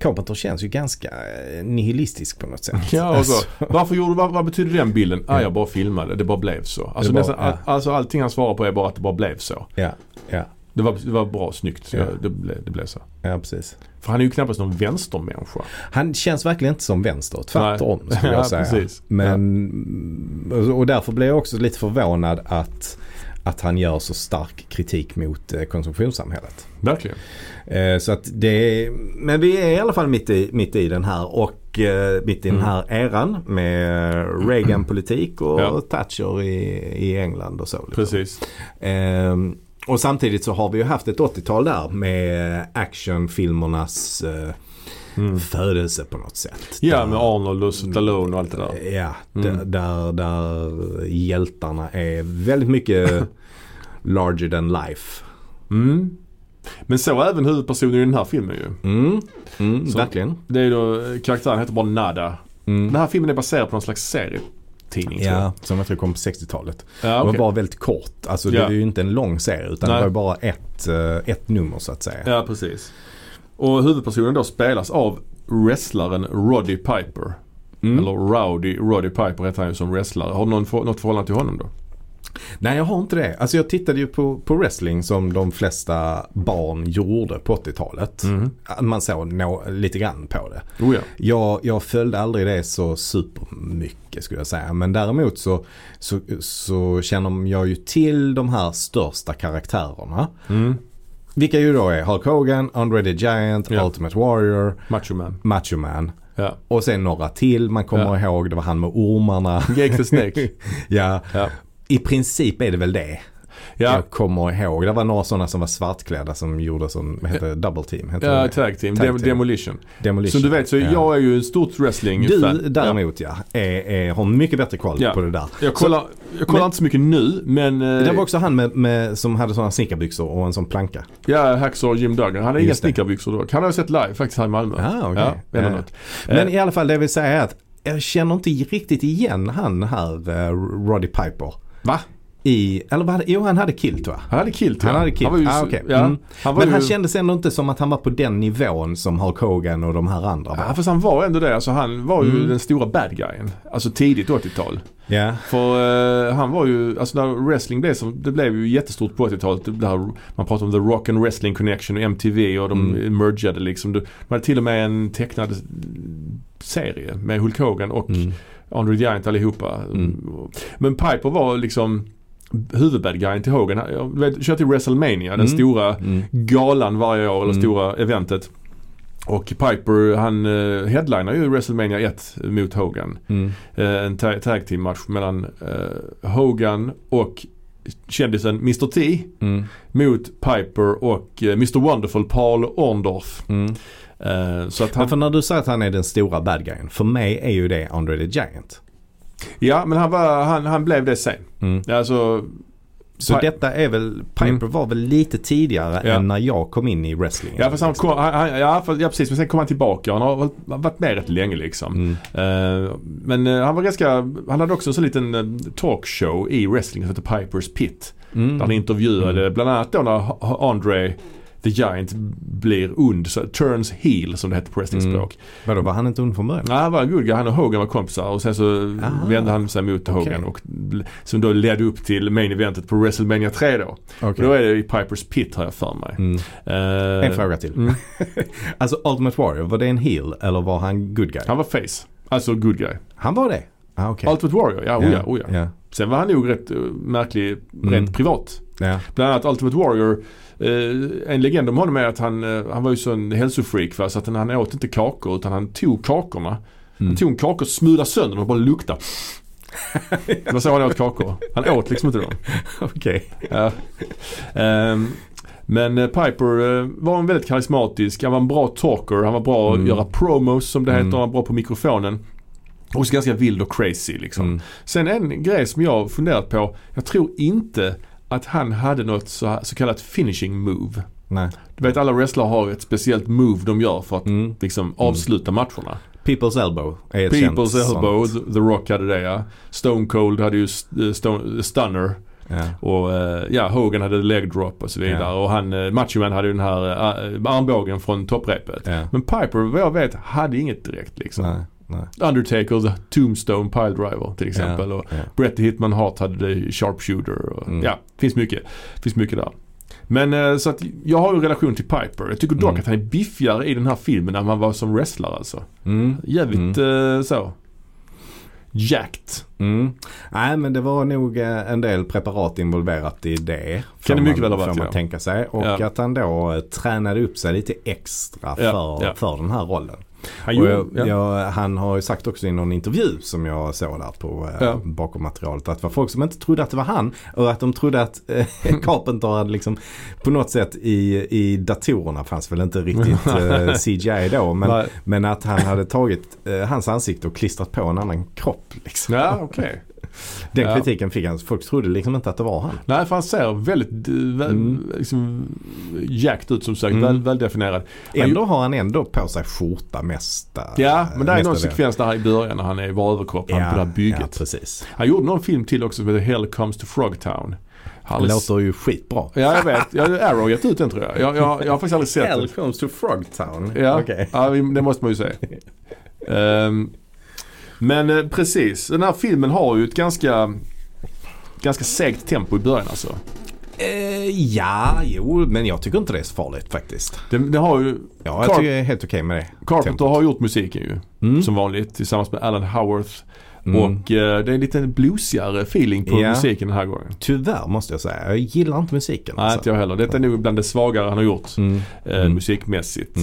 Carpenter känns ju ganska eh, nihilistisk på något sätt. (laughs) Ja, Alltså, varför gjorde, vad, vad betyder den bilden? Ah, Ja. jag bara filmade, det bara blev så. Alltså, bara- nästan, all, ja. alltså allting han svarar på är bara att det bara blev så. ja, ja, Det var, det var bra, snyggt. Ja. Ja. Det, blev, det blev så. ja, precis. För han är ju knappast någon vänstermänniska. Han känns verkligen inte som vänster, tvärtom Nej. skulle jag (laughs) Ja, säga. precis. Men, och därför blev jag också lite förvånad att, att han gör så stark kritik mot eh, konsumtionssamhället. Verkligen. Eh, Så att det, men vi är i alla fall mitt i, mitt i den här och eh, mitt i den Mm. här eran med Reagan-politik och Ja. Thatcher i, i England och så. liksom. Precis. Ehm, och samtidigt så har vi ju haft ett 80-tal där med actionfilmernas Mm. födelse på något sätt. Ja, Där- med Arnold och Stallone och allt det där. Ja, Mm. där, där, hjältarna är väldigt mycket (laughs) larger than life. Mm. Men så även huvudpersonen i den här filmen ju. Mm, mm, verkligen. Det är då, karaktären heter bara Nada. Mm. Den här filmen är baserad på någon slags serietidning tror jag. Ja, som jag tror kom på 60-talet. Ja, Det var okej. bara väldigt kort. Alltså det Ja. är ju inte en lång serie utan Nej. det var ju bara ett, eh, ett nummer så att säga. ja precis. Och huvudpersonen då spelas av wrestlaren Roddy Piper. Mm. Eller Rowdy, Roddy Piper heter han ju som wrestlare. Har du någon, för- något förhållande till honom då? Nej jag har inte det. Alltså jag tittade ju på, på wrestling som de flesta barn gjorde på 80-talet. Mm. Man såg nå, lite grann på det. Oh ja. Jag, jag följde aldrig det så supermycket skulle jag säga. Men däremot så, så, så känner jag ju till de här största karaktärerna. Mm. Vilka ju då är Hulk Hogan, Andre the Giant, Ja. Ultimate Warrior, Macho Man. Macho Man. Ja. Och sen några till man kommer Ja. ihåg. Det var han med ormarna. Jake the Snake. (laughs) ja, Ja. i princip är det väl det. Ja, Jag kommer ihåg. Det var några sådana som var svartklädda som gjorde som, vad heter det, double team? Heter ja det? tag team. Tag team. Demolition. Demolition. Som du vet så Ja. jag är ju ett stort wrestling Du däremot ja, är, är, har mycket bättre koll Ja. på det där. Jag kollar, jag kollar Men- inte så mycket nu men... eh, Det var också han med, med, som hade sådana snickarbyxor och en sån planka. Ja, Hacksaw Jim Duggan. Han har inga snickarbyxor dock. Han har jag sett live faktiskt här i Malmö. Ah, okej. Ja, Ja. något. Men Eh, i alla fall det vill säga är att jag känner inte riktigt igen han här uh, Roddy Piper. Va? I, eller vad hade, jo han hade Kilt va? Han hade Kilt Han ja. hade Kilt. Han var ju, Ah, okej. ja, Mm. han Men ju, han kändes ändå inte som att han var på den nivån som Hulk Hogan och de här andra var. Ja, fast han var ändå det. Alltså, han var ju Mm. den stora bad guyen. Alltså tidigt 80-tal. Ja. För eh, han var ju, alltså när wrestling blev som, det blev ju jättestort på 80-talet. Det här, man pratar om the rock and wrestling connection och MTV och de Mm. mergade liksom. De hade till och med en tecknad serie med Hulk Hogan och Mm. Andre the Giant allihopa. Mm. Men Piper var liksom huvudbadguyen till Hogan. Du vet, kör till WrestleMania, den Mm. stora Mm. galan varje år, eller Mm. stora eventet. Och Piper han uh, headlinar ju WrestleMania 1 mot Hogan. Mm. Eh, en ta- tag team match mellan eh, Hogan och kändisen Mr T Mm. mot Piper och eh, Mr Wonderful Paul Orndorff. Mm. Eh, så att Men han, för när du säger att han är den stora bad guyen, för mig är ju det Andre the Giant. Ja men han, var, han, han blev det sen. Mm. Alltså, Så detta är väl, Piper Mm. var väl lite tidigare Ja. än när jag kom in i wrestling. ja, fast han kom, han, han, ja, fast, ja precis men sen kom han tillbaka. Han har varit- med rätt länge liksom. Mm. Eh, men eh, han var ganska, han hade också en sån liten uh, talkshow i wrestling som heter Pipers Pit. Mm. Där han intervjuade Mm. bland annat då när Andre the Giant blir ond, så turns heel som det heter på wrestlingspråk. Vadå, var han inte ond från början? Nej, han var en good guy. Han och Hogan var kompisar och sen så Ah. vände han sig mot Okej. Hogan och som då ledde upp till main eventet på WrestleMania 3 då. Okej. Då är det i Pipers Pit har jag för mig. Mm. Eh, En fråga till. Mm. (laughs) Alltså Ultimate Warrior, var det en heel eller var han good guy? Han var face. Alltså good guy. Han var det? Ah, okej. Ultimate Warrior, ja, oh ja, oh ja. ja. Sen var han nog rätt uh, märklig Mm. rent privat. Ja. Bland annat Ultimate Warrior. Eh, en legend om honom är att han, eh, han var ju sån hälsofreak va? så att han, han åt inte kakor utan han tog kakorna. Han Mm. tog en kaka och smulade sönder dem och bara luktade. det var så han åt kakor. Han åt liksom inte dem. Okej. Ja. Ehm, men eh, Piper var en väldigt karismatisk. Han var en bra talker. Han var bra att Mm. göra promos som det heter. Mm. Han var bra på mikrofonen. Och så ganska vild och crazy liksom. Mm. Sen en grej som jag funderat på. Jag tror inte att han hade något så, så kallat finishing move. Nej. Du vet alla wrestlare har ett speciellt move de gör för att Mm. liksom avsluta matcherna. People's Elbow är ett People's känt elbow, sånt. The- Rock hade det ja. Stone Cold hade ju st- stone, Stunner. Ja. Och eh, ja, Hogan hade leg drop och så vidare. Ja. Och han, uh, Macho Man hade ju den här armbågen från topprepet. Ja. Men Piper, vad jag vet, hade inget direkt liksom. Nej. Nej. Undertaker, The Tombstone Piledriver till exempel. Ja. Och Ja. Bret the Hitman Hart hade det Sharpshooter. Och, Mm. Ja, finns mycket, finns mycket där. Men eh, så att jag har ju en relation till Piper. Jag tycker dock Mm. att han är biffigare i den här filmen än han var som wrestlare alltså. Mm. Jävligt eh, så. Jacked. Mm. Nej men det var nog eh, en del preparat involverat i det. Kan det mycket man, väl ha varit, man ja. tänka sig. Och Ja. att han då tränade upp sig lite extra för, ja. för den här rollen. Han, jag, ja. jag, han har ju sagt också i någon intervju som jag såg där på eh, Ja. bakom materialet att det var folk som inte trodde att det var han och att de trodde att eh, (laughs) Carpenter hade liksom på något sätt i, i datorerna fanns väl inte riktigt (laughs) eh, CGI då men, Nej. men att han hade tagit eh, hans ansikte och klistrat på en annan kropp. Liksom. Ja, okej. (laughs) Den Ja. kritiken fick han. Folk trodde liksom inte att det var han. Nej, för han ser väldigt eh, väl, Mm. liksom, jacked ut som sagt. Mm. Väl, väldefinierad. Ändå har han ändå på sig skjorta mesta. Ja, men det är någon sekvens där i början när han är i bara överkropp. Han på det här bygget. Ja, precis. Han gjorde någon film till också som heter Hell Comes to Frogtown. Det Alldeles- låter ju skitbra. Ja, jag vet. Jag, Arrow har gett ut den tror jag. Jag, jag, jag har faktiskt aldrig sett den. comes to Frogtown. Ja, Okej. ja det måste man ju säga. (laughs) Ehm, men eh, precis, den här filmen har ju ett ganska, ganska segt tempo i början alltså. Eh, ja, jo, men jag tycker inte det är så farligt faktiskt. Det, det har ju, Ja, jag Carp- tycker det är helt okej med det. Carpenter Tempot. har gjort musiken ju. Mm. Som vanligt tillsammans med Alan Howarth. Mm. Och eh, det är en lite bluesigare feeling på Ja. musiken den här gången. Tyvärr måste jag säga. Jag gillar inte musiken. Nej, alltså. inte jag heller. Detta är nog bland det svagare han har gjort Mm. eh, Mm. musikmässigt.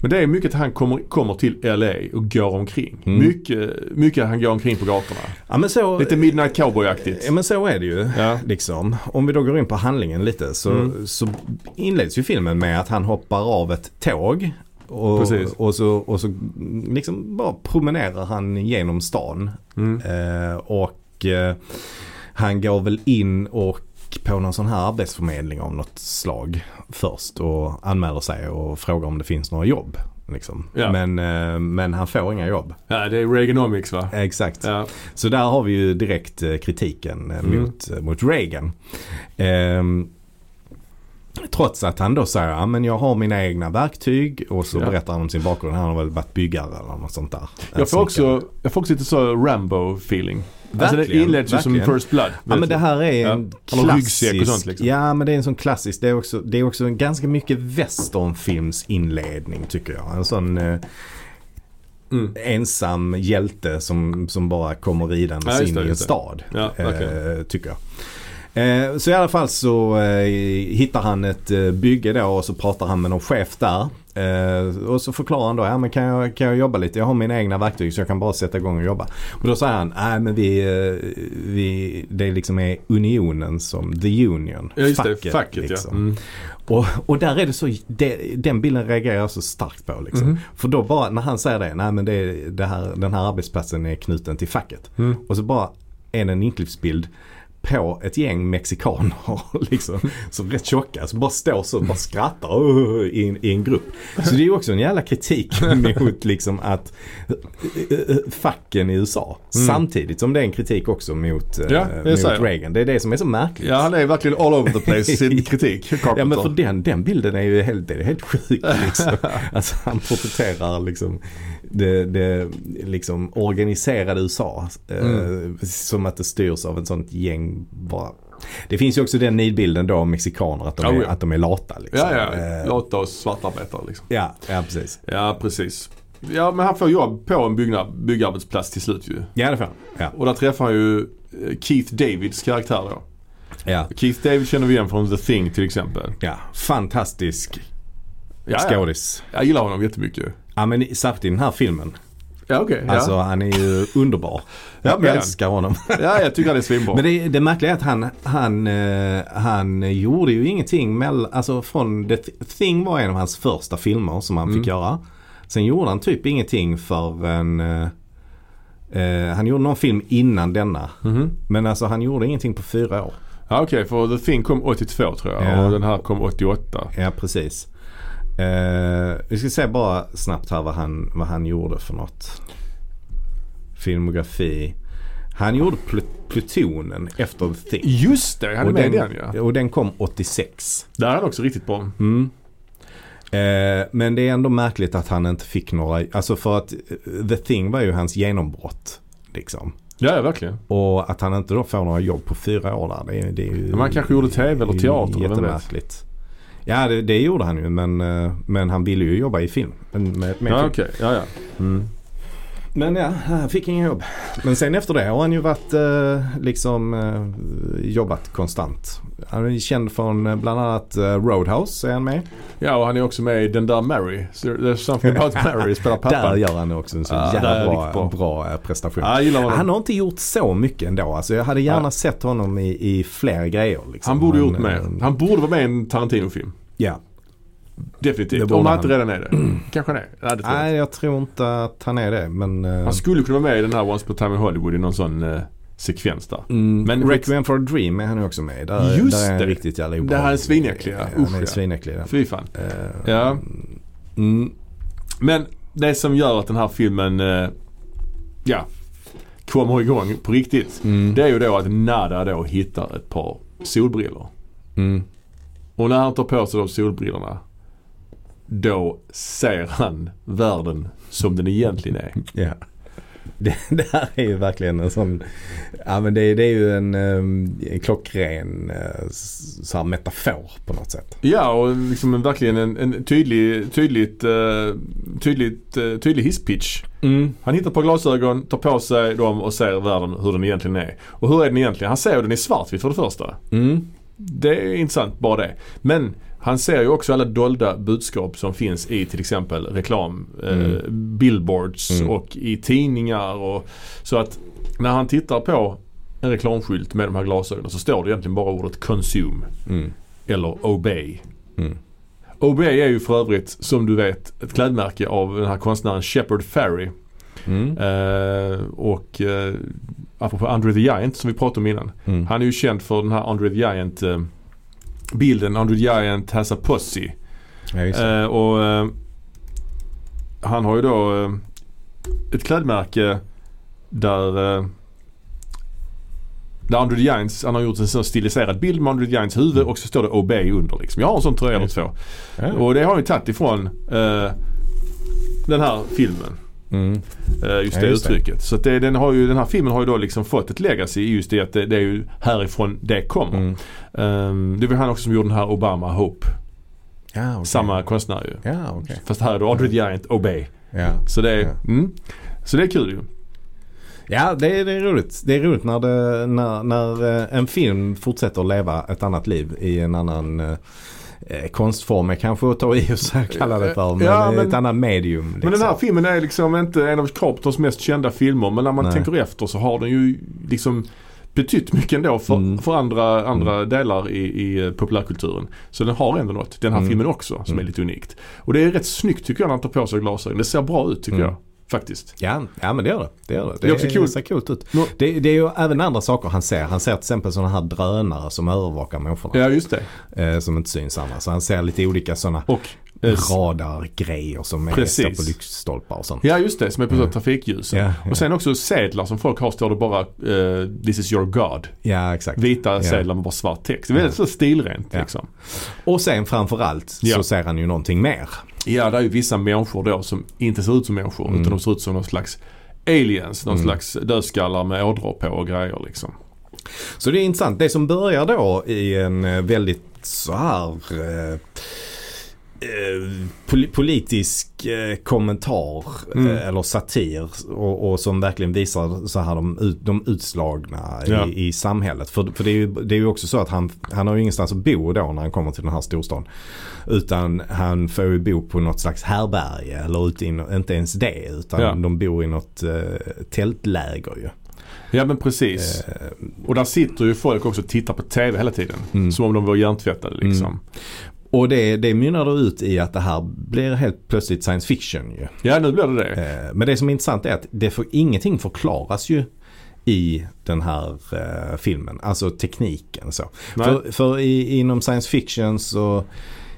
Men det är mycket att han kommer, kommer till LA och går omkring. Mm. Mycket, mycket han går omkring på gatorna. Ja så, Lite Midnight Cowboy-aktigt. ja, men så är det ju. Ja. Liksom. Om vi då går in på handlingen lite så, Mm. så inleds ju filmen med att han hoppar av ett tåg. Och, och, så, och så liksom bara promenerar han genom stan. Mm. Eh, och eh, han går väl in och på någon sån här arbetsförmedling av något slag först och anmäler sig och frågar om det finns några jobb. Liksom. Ja. Men, eh, men han får inga jobb. Ja, det är Reaganomics va? Exakt. Ja. Så där har vi ju direkt eh, kritiken eh, Mm. mot, mot Reagan. Ehm, trots att han då säger att men jag har mina egna verktyg och så Ja. berättar han om sin bakgrund. Han har väl varit byggare eller något sånt där. Jag får, också, jag får också lite så Rambo-feeling. Alltså det inleds ju som. First Blood. Ja men det här är Ja. en klassisk. och sånt, liksom. Ja men det är en sån klassisk. Det är också, det är också en ganska mycket westernfilms inledning tycker jag. En sån eh, Mm. ensam hjälte som, som bara kommer ridandes Ja, in det, i en stad. Ja, eh, tycker jag. Eh, så i alla fall så eh, hittar han ett eh, bygge då och så pratar han med någon chef där. Och så förklarar han då, ja men kan jag, kan jag jobba lite? Jag har mina egna verktyg så jag kan bara sätta igång och jobba. Och då säger han, nej men vi, vi det liksom är unionen som, the union. Ja just facket, det, facket liksom. ja. Mm. Och, och där är det så, det, den bilden reagerar jag så starkt på liksom. Mhm. För då bara när han säger det, nej men det, det här, den här arbetsplatsen är knuten till facket. Mm. Och så bara är det en inklippsbild på ett gäng mexikaner (laughs) liksom, som rätt tjocka, som bara står så och bara skrattar uh, i, en- i en grupp. Så det är ju också en jävla kritik (laughs) mot liksom att uh, uh, facken i USA. Mm. Samtidigt som det är en kritik också mot, Ja, det mot. Reagan. Det är det som är så märkligt. Ja han är verkligen all over the place i sin (laughs) kritik. Carpenter. Ja men för den, den bilden är ju helt, det är helt sjuk liksom. Alltså han porträtterar liksom det, det liksom organiserade USA. Eh, Mm. som att det styrs av ett sånt gäng bara. Det finns ju också den nidbilden då om mexikaner att de, Oh, är, ja. att de är lata liksom. Ja, ja. Eh, Låta oss svartarbetare liksom. ja, ja precis. Ja, precis. Ja, men han får jobb på en byggnad, byggarbetsplats till slut ju. Ja det får han. Ja. Och där träffar han ju eh, Keith Davids karaktär då. Ja. Keith David känner vi igen från The Thing till exempel. ja, fantastisk Ja, ja. skådis. Jag gillar honom jättemycket. Ja men särskilt i den här filmen. Ja, okej. Alltså ja. han är ju underbar. (laughs) Ja, Jag älskar honom. (laughs) ja, jag tycker han är svinbra. Men det, det märkliga är att han, han, eh, han gjorde ju ingenting mellan, alltså från The Thing var en av hans första filmer som han Mm. fick göra. Sen gjorde han typ ingenting förrän, eh, eh, han gjorde någon film innan denna. Mhm. Men alltså han gjorde ingenting på fyra år. Ja, okej. för The Thing kom 82 tror jag Ja. och den här kom 88. Ja precis. Eh, vi ska se bara snabbt här vad han, vad han gjorde för något. Filmografi. Han gjorde Pl- Plutonen efter The Thing. Just det, han är Och med den, den ja. och den kom 86. Där är han också riktigt bra. Mm. Eh, men det är ändå märkligt att han inte fick några, alltså för att eh, The Thing var ju hans genombrott. Liksom. Ja, ja verkligen. Och att han inte då får några jobb på fyra år där, det är, det är ju... Men han kanske gjorde TV eller teater, vem vet? Jättemärkligt. Ja det, det gjorde han ju men, eh, men han ville ju jobba i film. Med, med Ja, film. okej. Ja, ja. Mm. Men ja, han fick ingen jobb. Men sen efter det har han ju varit eh, liksom eh, jobbat konstant. Han är känd från bland annat Roadhouse är han med. Ja, och han är också med i Den där Mary. There's something about (laughs) Mary, spelar Där pappan. gör han också en så där är jävla bra, bra. prestation. Honom. Han har inte gjort så mycket ändå. Alltså jag hade gärna Nej. sett honom i, i fler grejer. Liksom. Han borde Men, gjort mer. Han borde vara med i en Tarantino-film. Ja. Det Definitivt. Om han inte redan är det. (clears throat) Kanske han är. Nej, det tror Nej, jag tror inte att han är det. Men, eh, Han skulle kunna vara med i den här Once Upon a Time in Hollywood i någon sån eh, sekvens där. mm, men Requiem for a Dream är han ju också med. Där, Just där är han det. riktigt jävla Det obehaglig. här är svinäckliga. Ja, Usch, Han är ja. svinäcklig. där. Fy fan. Eh, Ja. Mm, Men det som gör att den här filmen, eh, ja, kommer igång på riktigt. mm, Det är ju då att Nada då hittar ett par solbrillor. mm. Och när han tar på sig de solbrillorna då ser han världen som den egentligen är. Ja. Det, det här är ju verkligen en sån, ja men det, det är ju en, um, en klockren s- så metafor på något sätt. Ja och liksom en, verkligen en, en tydlig, tydligt, eh, tydligt, eh, tydlig hisspitch. Han hittar ett par glasögon, tar på sig dem och ser världen hur den egentligen är. Och hur är den egentligen? Han ser den i svartvitt för det första. Mm. Det är intressant bara det. Men han ser ju också alla dolda budskap som finns i till exempel reklam, eh, Mm. billboards Mm. och i tidningar. Och, så att när han tittar på en reklamskylt med de här glasögonen så står det egentligen bara ordet consume Mm. eller obey. Mm. Obey är ju för övrigt som du vet ett klädmärke av den här konstnären Shepard Fairey. Mm. Eh, och eh, apropå Andre the Giant som vi pratade om innan. Mm. Han är ju känd för den här Andre the Giant eh, bilden Andre the Giant has a. Ja, det. Eh, och eh, han har ju då eh, ett klädmärke där eh, där Andre the Giants, han har gjort en sån stiliserad bild med Andre the Giants huvud och så står det Obey under liksom. Jag har en sån tröja eller två. Ja. Och det har ju tagit ifrån eh, den här filmen. Mm. Eh, just Ja, det just det. uttrycket. Så att det, den, har ju, den här filmen har ju då liksom fått ett legacy i just det att det, det är ju härifrån det kommer. Mm. Ehm, det var han också som gjorde den här Obama Hope. Ja, okej. Samma konstnär ju. Ja, okej. Fast här är då Audrey Giant Obey. Så det är, Ja. mm, så det är kul ju. Ja, det är, det är roligt. Det är roligt när, det, när, när eh, en film fortsätter att leva ett annat liv i en annan eh, konstform är kanske att ta i och så kalla det för. Men, Ja, men- ett annat medium. Liksom. Men den här filmen är liksom inte en av Carpenters mest kända filmer. Men när man Nej. tänker efter så har den ju liksom betytt mycket ändå för, Mm. för andra, andra delar i, i eh, populärkulturen. Så den har ändå något. Den här Mm. filmen också som Mm. är lite unikt. Och det är rätt snyggt tycker jag när han tar på sig glasögon. Det ser bra ut tycker Mm. jag. Faktiskt. Ja, ja men det gör det. Det, gör det. Det är också kul. ser coolt ut. Nå- Det, det är ju även andra saker han ser. Han ser till exempel sådana här drönare som övervakar människorna. Ja just det. Eh, som inte syns annars. Så han ser lite olika sådana eh, radargrejer som är Precis. på lyktstolpar och sånt. Ja just det, som är på Mm. trafikljusen. Ja, ja. Och sen också sedlar som folk har står det bara eh, This is your God. Ja, exakt. Vita Ja. sedlar med bara svart text. Det är väldigt så stilrent liksom. Och sen framförallt så ser han ju någonting mer. Ja, det är ju vissa människor då som inte ser ut som människor Mm. utan de ser ut som någon slags aliens. Någon Mm. slags dödskallar med ådror på och grejer liksom. Så det är intressant. Det som börjar då i en eh, väldigt så här eh, eh, pol- politisk eh, kommentar Mm. eh, eller satir och, och som verkligen visar så här de, ut, de utslagna Ja. i, i samhället. För, för det, är ju, det är ju också så att han, han har ju ingenstans att bo då när han kommer till den här storstaden. Utan han får ju bo på något slags härberge eller ute i, no- inte ens det utan Ja. de bor i något eh, tältläger ju. Ja men precis. Eh, Och där sitter ju folk också och tittar på TV hela tiden. Mm. Som om de var hjärntvättade liksom. Mm. Och det, det mynnar ut i att det här blir helt plötsligt science fiction ju. Ja nu blir det det. Eh, Men det som är intressant är att det får, ingenting förklaras ju i den här eh, filmen. Alltså tekniken så. För, för i, inom science fiction så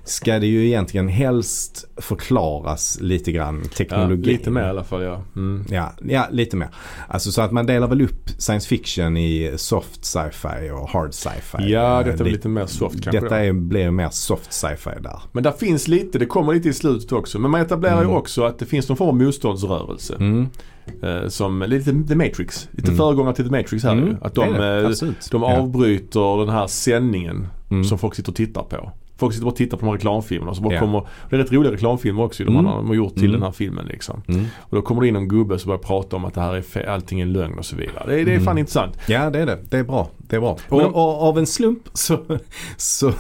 ska det ju egentligen helst förklaras lite grann Ja, teknologi. lite mer i alla fall ja. Mm. Ja, ja, lite mer. Alltså så att man delar väl upp science fiction i soft sci-fi och hard sci-fi. Ja, Eh, detta li- lite mer soft kanske. Detta är, blir mer soft sci-fi där. Men där finns lite, det kommer lite i slutet också. Men man etablerar Mm. ju också att det finns någon form av motståndsrörelse. Mm. Eh, som lite The Matrix. Lite Mm. föregångare till The Matrix här Mm, ju. Att de, det det. eh, de Ja. avbryter den här sändningen Mm. som folk sitter och tittar på. Folk sitter bara och tittar på de här reklamfilmerna. Så bara Ja. kommer, det är rätt roliga reklamfilmer också de, Mm. har, de har gjort till Mm. den här filmen liksom. Mm. Och då kommer det in en gubbe som börjar prata om att det här är fe- allting är lögn och så vidare. Det, är- det är Mm. fan intressant. Ja det är det. Det är bra. Det är bra. Men- Och, och av en slump så, så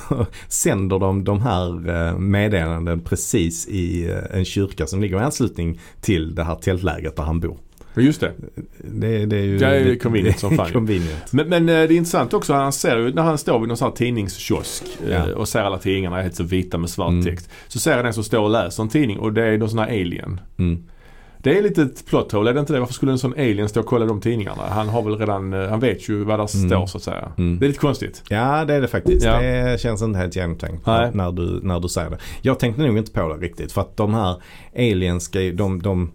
sänder de de här eh, meddelanden precis i eh, en kyrka som ligger i anslutning till det här tältlägret där han bor. Men Just det. Det, det är ju Det är convenient som (laughs) fan convenient. Men, men eh, det är intressant också, han ser ju när han står vid någon sån här tidningskiosk eh, Ja. och ser alla tidningarna är helt så vita med svart Mm. text. Så ser han en som står och läser en tidning och det är någon sån här alien. Mm. Det är lite ett plot hole, är det inte det? Varför skulle en sån alien stå och kolla de tidningarna? Han har väl redan, eh, han vet ju vad där Mm. står så att säga. Mm. Det är lite konstigt. Ja det är det faktiskt. Ja. Det känns inte helt genomtänkt Nej. när du, när du säger det. Jag tänkte nog inte på det riktigt för att de här aliens ska ju, de, de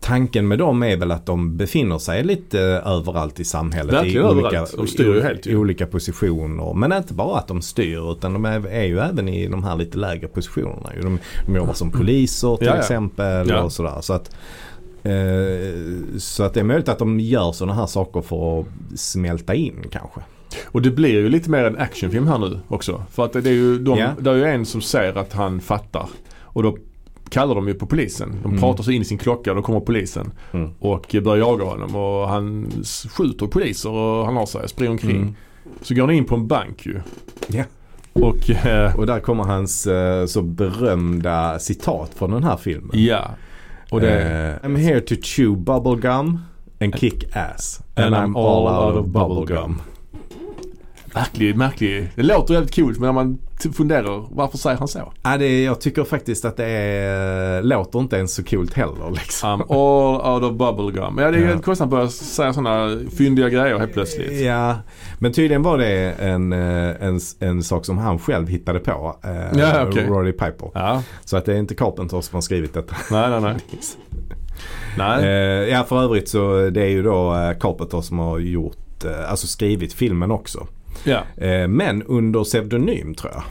Tanken med dem är väl att de befinner sig lite överallt i samhället. Verkligen i överallt. De styr ju helt i, ju. olika positioner. Men inte bara att de styr utan de är, är ju även i de här lite lägre positionerna. De, de jobbar som poliser till Ja, ja. exempel Ja. och sådär. Så att, eh, så att det är möjligt att de gör sådana här saker för att smälta in kanske. Och det blir ju lite mer en actionfilm här nu också. För att det är ju de, Ja. det är ju en som säger att han fattar. Och då kallar de ju på polisen. De Mm. pratar så in i sin klocka och då kommer polisen. Mm. Och börjar jaga honom och han skjuter poliser och han har sig, springer omkring. Mm. Så går han in på en bank ju. Ja. Och eh, Och där kommer hans eh, så berömda citat från den här filmen. ja. Och det, Eh, I'm here to chew bubblegum and kick ass. And, I'm all out of bubblegum. Märklig, märklig. Det låter jävligt coolt men när man funderar varför säger han så? Ja, det, jag tycker faktiskt att det är, låter inte ens så coolt heller liksom. I'm all out of bubblegum. Ja det är Ja. konstigt att börja säga sådana fyndiga grejer helt plötsligt. Ja, men tydligen var det en, eh, en, en sak som han själv hittade på. Eh, Ja, okej. Roddy Piper. Ja, Så att det är inte Carpenter som har skrivit detta. nej nej nej. (laughs) nej. Eh, ja för övrigt så det är ju då eh, Carpenter som har gjort, alltså skrivit filmen också. Ja. Eh, men under pseudonym tror jag.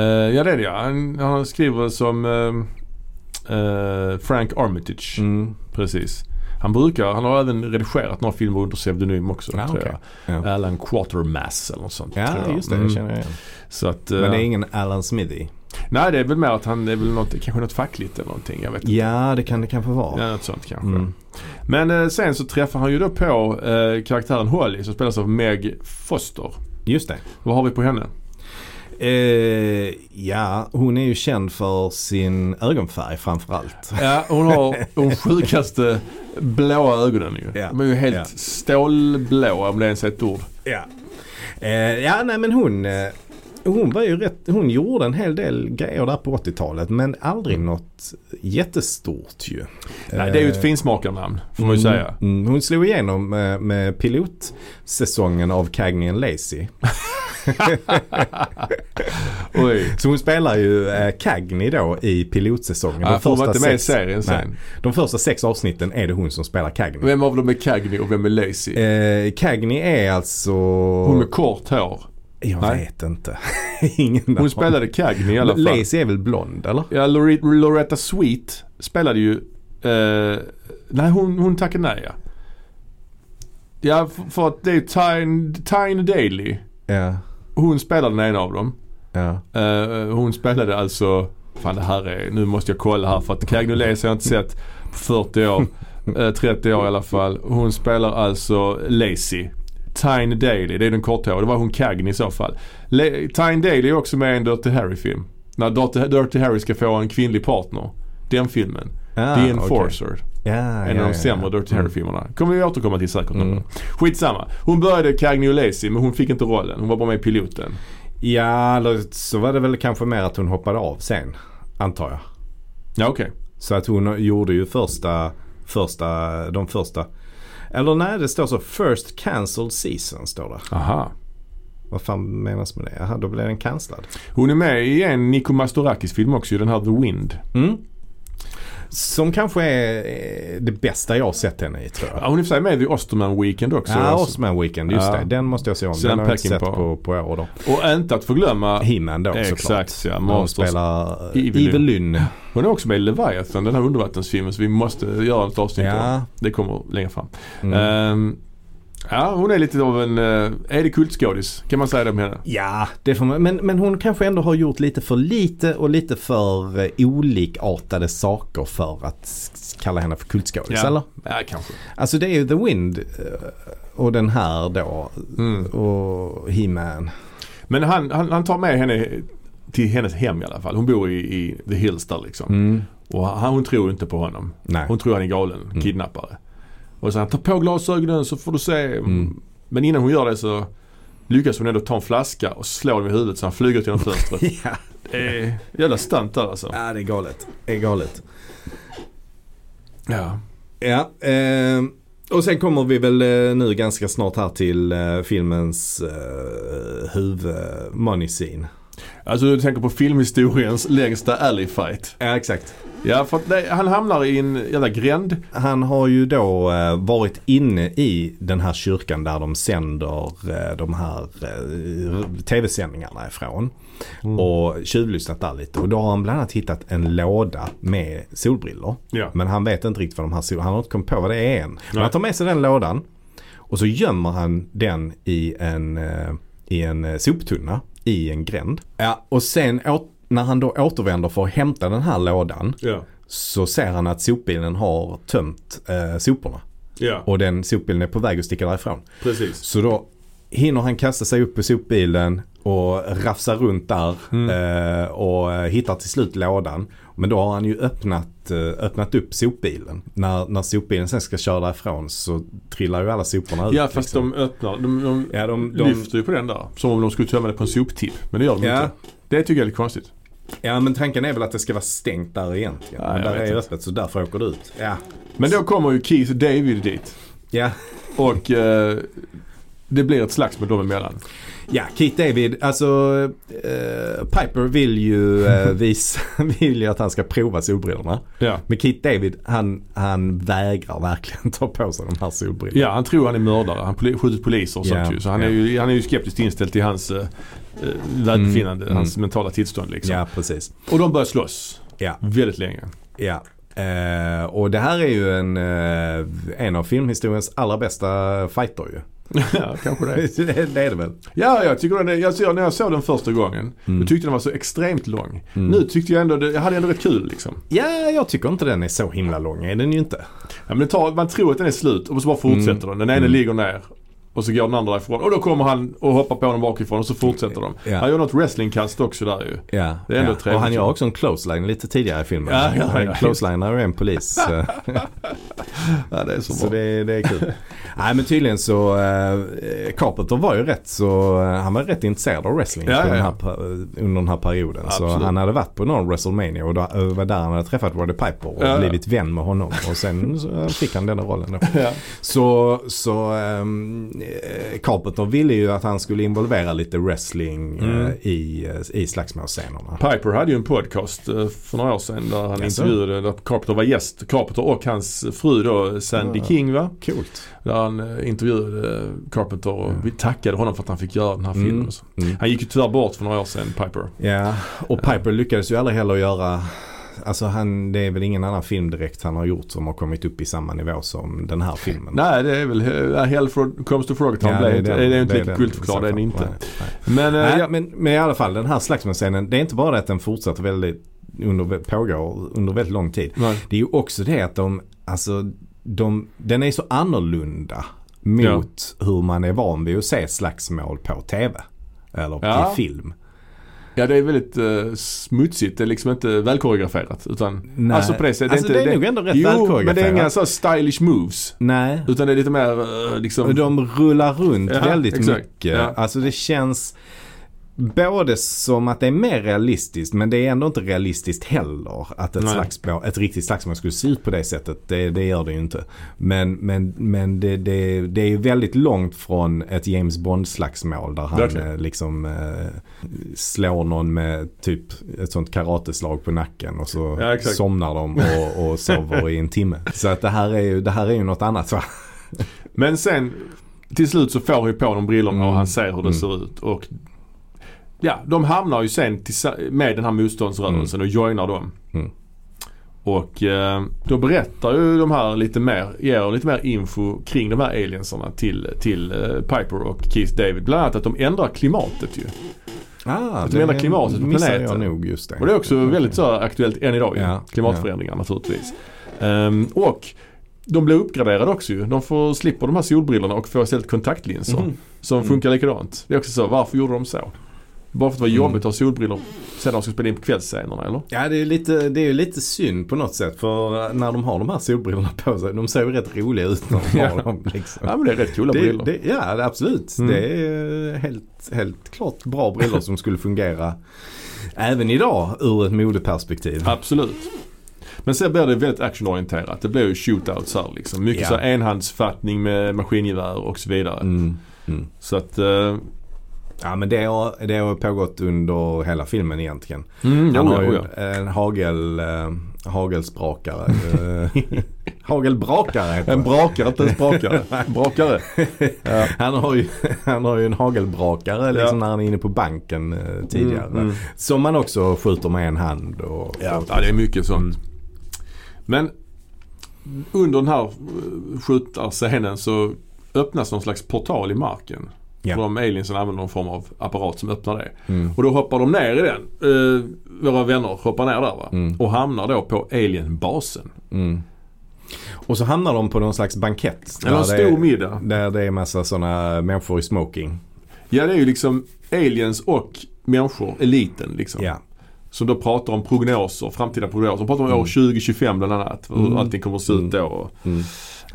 Eh, ja det är det ja. Han, han skriver som eh, Frank Armitage. Mm. Precis. Han brukar, han har även redigerat några filmer under pseudonym också Ja, tror okej. jag. Ja. Alan Quatermass eller något sånt. tror Ja jag. just det, Mm. det känner jag igen. Så att, Men eh, det är ingen Alan Smithy. Nej det är väl mer att han, är väl något, kanske något fackligt eller någonting. Jag vet inte. Ja det kan det kanske vara. Ja, något sånt kanske. Mm. Men eh, sen så träffar han ju då på eh, karaktären Holly som spelas av Meg Foster. Just det. Vad har vi på henne? Eh, ja, hon är ju känd för sin ögonfärg framförallt. Ja, hon har (laughs) de sjukaste blåa ögonen ju. Ja. De är ju helt Ja. stålblåa om det ens är ett ord. Ja. Eh, ja, nej men hon, eh, hon var ju rätt, hon gjorde en hel del grejer där på 80-talet men aldrig något jättestort ju. Nej, det är ju ett finsmakarnamn får man ju säga. Mm, hon slog igenom med, med pilotsäsongen av Cagney and Lacey. (laughs) Så hon spelar ju eh, Cagney då i pilotsäsongen. Ja, för hon var inte med i serien sen. nej, de första sex avsnitten är det hon som spelar Cagney. Vem av dem är Cagney och vem är Lacey? Eh, Cagney är alltså... Hon med kort hår. Jag Nej. vet inte. (laughs) Ingen Hon spelade Cagney i alla fall. Lacey är väl blond eller? Ja, Lore- Loretta Sweet spelade ju... Eh, nej, hon, hon tackade nej ja. Ja, för, för att det är Tyne, Tyne Daly. Ja. Hon spelade den ena av dem. Ja. Eh, hon spelade alltså... Fan det här är... Nu måste jag kolla här för att Cagney Lacey har jag inte sett på 40 år. (laughs) Eh, 30 år i alla fall. Hon spelar alltså Lacey. Tyne Daly, det är den korthåriga. Det var hon Cagney i så fall. Le- Tyne Daly är också med i en Dirty Harry-film. När Dirty, Dirty Harry ska få en kvinnlig partner. Den filmen. Ah, The. Enforcer. Ja, En ja, av de sämre ja. Dirty Harry-filmerna. Kommer vi återkomma till säkert Mm. Skitsamma. Hon började Cagney och Lacey men hon fick inte rollen. Hon var bara med i piloten. Ja, eller så var det väl kanske mer att hon hoppade av sen. Antar jag. Ja okej. Så att hon gjorde ju första, första, de första. Eller nej, det står så First cancelled season står det. Aha. Vad fan menas med det? Jaha, då blev den cancellad. Hon är med i en Nico Mastorakis film också, den här The Wind. Mm. Som kanske är eh, det bästa jag har sett henne i tror jag. Ja, hon är för sig med i Osterman Weekend också. Ja, Alltså. Osman Weekend, just Ja. det. Den måste jag se om. Så Den har jag inte sett på. på, år då. Och inte att förglömma, He-Man då Exakt, såklart. ja. När hon Monsters. spelar Evil Lynn. hon är också med i Leviathan, den här undervattensfilmen. Så vi måste göra ett avsnitt. Ja. Det kommer längre fram. Mm. Ehm, ja, hon är lite av en, uh, är det kultskådis? Kan man säga det om henne? Ja, det får man. Men, men hon kanske ändå har gjort lite för lite och lite för eh, olikartade saker för att kalla henne för kultskådis eller? Ja, kanske. Alltså det är ju The Wind eh, och den här då Mm. och He-Man. Men han, han, han tar med henne till hennes hem i alla fall. Hon bor i, i The Hills där liksom. Mm. Och han, hon tror inte på honom. Nej. Hon tror han är galen, Mm. kidnappare. Och så han tar på glasögonen så får du se. Mm. Men innan hon gör det så lyckas hon ändå ta en flaska och slå honom i huvudet så han flyger till genom (laughs) fönstret. ja. Det är jävla stunt där alltså. ja, det är galet. Det är galet. Ja. Ja, ehm, och sen kommer vi väl eh, nu ganska snart här till eh, filmens eh, huvud money scene. Alltså du tänker på filmhistoriens längsta alley fight. Ja, exakt. Ja, för det, han hamnar i en jävla gränd. Han har ju då eh, varit inne i den här kyrkan där de sänder eh, de här eh, tv-sändningarna ifrån. Och tjuvlyssnat där lite. Och då har han bland annat hittat en låda med solbrillor. Ja. Men han vet inte riktigt vad de här sol- Han har inte kommit på vad det är än. Men Nej. han tar med sig den lådan. Och så gömmer han den i en, eh, i en eh, soptunna i en gränd. Ja, och sen när han då återvänder för att hämta den här lådan Ja. så ser han att sopbilen har tömt eh, soporna. Ja, Och den sopbilen är på väg att sticka därifrån. precis. Så då hinner han kasta sig upp på sopbilen och rafsa runt där Mm. eh, och eh, hittar till slut lådan. Men då har han ju öppnat, eh, öppnat upp sopbilen. När, när sopbilen sen ska köra därifrån så trillar ju alla soporna ut. Ja fast liksom. de öppnar, de, de, Ja, de, de, lyfter ju på den där. Som om de skulle tömma det på en soptipp. Men det gör de Ja. inte. Det tycker jag är lite konstigt. ja men tanken är väl att det ska vara stängt där egentligen. Ja, men där är inte. öppet så därför åker det ut. Ja. Men då kommer ju Keith och David dit. Ja. Och eh, det blir ett slagsmål dem emellan. Ja, Keith David, alltså eh, Piper vill ju eh, (laughs) visa, vill ju att han ska prova solbrillorna. Ja. Men Keith David, han, han vägrar verkligen ta på sig de här solbrillorna. Ja, han tror han är mördare. Han poli- skjutit poliser och sånt Ja, ju. Så han, är ju, han är ju skeptiskt inställd till hans eh, eh, välbefinnande, Mm, hans mentala tillstånd liksom. Ja, precis. Och de börjar slåss Ja, väldigt länge. ja. Eh, och det här är ju en, eh, en av filmhistoriens allra bästa fighter ju. Ja, kanske det. (laughs) det, är det väl. Ja, jag tycker den jag, när jag såg den första gången, Mm. då tyckte den var så extremt lång. Mm. Nu tyckte jag ändå, jag hade ändå rätt kul liksom. Ja, jag tycker inte den är så himla lång. Är den ju inte. Ja, men tar, man tror att den är slut och så bara fortsätter den. Den ena Mm. ligger ner och så går den andra därifrån. Och då kommer han och hoppar på honom bakifrån och så fortsätter de. Ja. Han gör något wrestlingkast också där ju. Ja, Det är ändå ja. trevligt. Och han gör också en clothesline lite tidigare i filmen. Ja, ja, ja. clotheslinar en polis. (laughs) Ja, det är så, så bra. det, det är kul. (laughs) Nej men tydligen så, äh, Carpenter var ju rätt så, eh, han var rätt intresserad av wrestling Ja, Den här, under den här perioden. Så Absolut. han hade varit på någon WrestleMania och då, eh, var där han hade träffat Roddy Piper och Ja, blivit vän med honom. Och sen så fick han den rollen då. Så, så ähm, eh, Carpenter ville ju att han skulle involvera lite wrestling eh, Mm. i, eh, i slagsmålsscenerna. Piper hade ju en podcast eh, för några år sedan där han Jaså? intervjuade, där Carpenter var gäst. Carpenter och hans fru då, Sandy Ja. King va? Coolt. Där han intervjuade Carpenter och vi tackade honom för att han fick göra den här Mm. filmen. så. Mm. Han gick ju tyvärr bort för några år sedan, Piper. Ja, och Piper lyckades ju aldrig heller göra Alltså han, det är väl ingen annan film direkt han har gjort som har kommit upp i samma nivå som den här filmen. Nej det är väl uh, Hell for, Comes to Frogtown. Ja, det, är det är inte lika den kultförklarad, det är den inte. Nej, nej. Men, eh, Nej, ja, men, men i alla fall den här slagsmålsscenen, det är inte bara det att den fortsätter väldigt, under, pågår under väldigt lång tid. nej. Det är ju också det att de, alltså de, den är så annorlunda mot hur man är van vid att se slagsmål på tv. Eller Ja. i film. Ja det är väldigt uh, smutsigt. Det är liksom inte välkoreograferat. Utan, Nej. Alltså på det sättet. Alltså, det är det är nog ändå rätt Jo, men det är välkoreograferat. inga så stylish moves. Nej. Utan det är lite mer eh, liksom... De rullar runt Ja, väldigt exakt. mycket. Ja. Alltså det känns både som att det är mer realistiskt men det är ändå inte realistiskt heller. Att ett, slagsmål, ett riktigt slagsmål skulle se ut på det sättet. Det, det gör det ju inte. Men, men, men det, det, det är väldigt långt från ett James Bond-slagsmål där han Verkligen. eh, liksom eh, slår någon med typ ett sånt karateslag på nacken och så Ja, somnar de och, och sover i en timme. Så att det här är ju, det här är ju något annat va? Men sen till slut så får han ju på de brillorna och Mm. han ser hur det Mm. ser ut. Och ja, de hamnar ju sen med den här motståndsrörelsen och joinar dem. Mm. Och eh, då berättar ju de här lite mer, ger lite mer info kring de här aliensarna till, till eh, Piper och Keith David. Bland annat att de ändrar klimatet ju. Ah, Att de ändrar klimatet på planeten. jag nog just det. Och det är också väldigt så aktuellt än idag. Ja, Klimatförändringar naturligtvis. Ehm, och de blir uppgraderade också ju. De får slipper de här solbrillorna och får istället kontaktlinser. Mhm. Som Mm. funkar likadant. Det är också så, varför gjorde de så? Bara för att det var Mm. jobbigt att ha solbrillor sen när de ska spela in på kvällsscenerna eller? Ja det är, lite, det är ju lite synd på något sätt för när de har de här solbrillorna på sig, de ser ju rätt roliga ut när de (laughs) har dem. Liksom. Ja men det är rätt coola Det, brillor. det, ja absolut. Mm. Det är helt, helt klart bra brillor som skulle fungera även idag ur ett modeperspektiv. Absolut. Men sen blir det väldigt actionorienterat. Det blir ju shootouts här liksom. Mycket Ja. så enhandsfattning med maskingevär och så vidare. Mm. Mm. Så att, eh, Ja men det har, det har pågått under hela filmen egentligen. mm, Han har ju en hagel, äh, hagelsprakare. eh, (laughs) hagelbrakare heter En brakare, inte en sprakare. (laughs) Brakare. Ja. (laughs) Han har, ju, han har ju en hagelbrakare liksom Ja. när han är inne på banken eh, tidigare. Mm, mm. Som man också skjuter med en hand. Och, Ja, ja det är mycket sånt. Men under den här eh, skjutarscenen så öppnas någon slags portal i marken. Ja. De aliensen använder någon form av apparat som öppnar det. Mm. Och då hoppar de ner i den. Eh, våra vänner hoppar ner där va. Mm. Och hamnar då på alienbasen. Mm. Och så hamnar de på någon slags bankett. Eller en stor middag. Där det är massa sådana människor i smoking. Ja det är ju liksom aliens och människor, eliten liksom. Ja. Som då pratar om prognoser, framtida prognoser. De pratar om Mm. år 2025 bland annat. Hur Mm. allting kommer att se ut då. Och, Mm.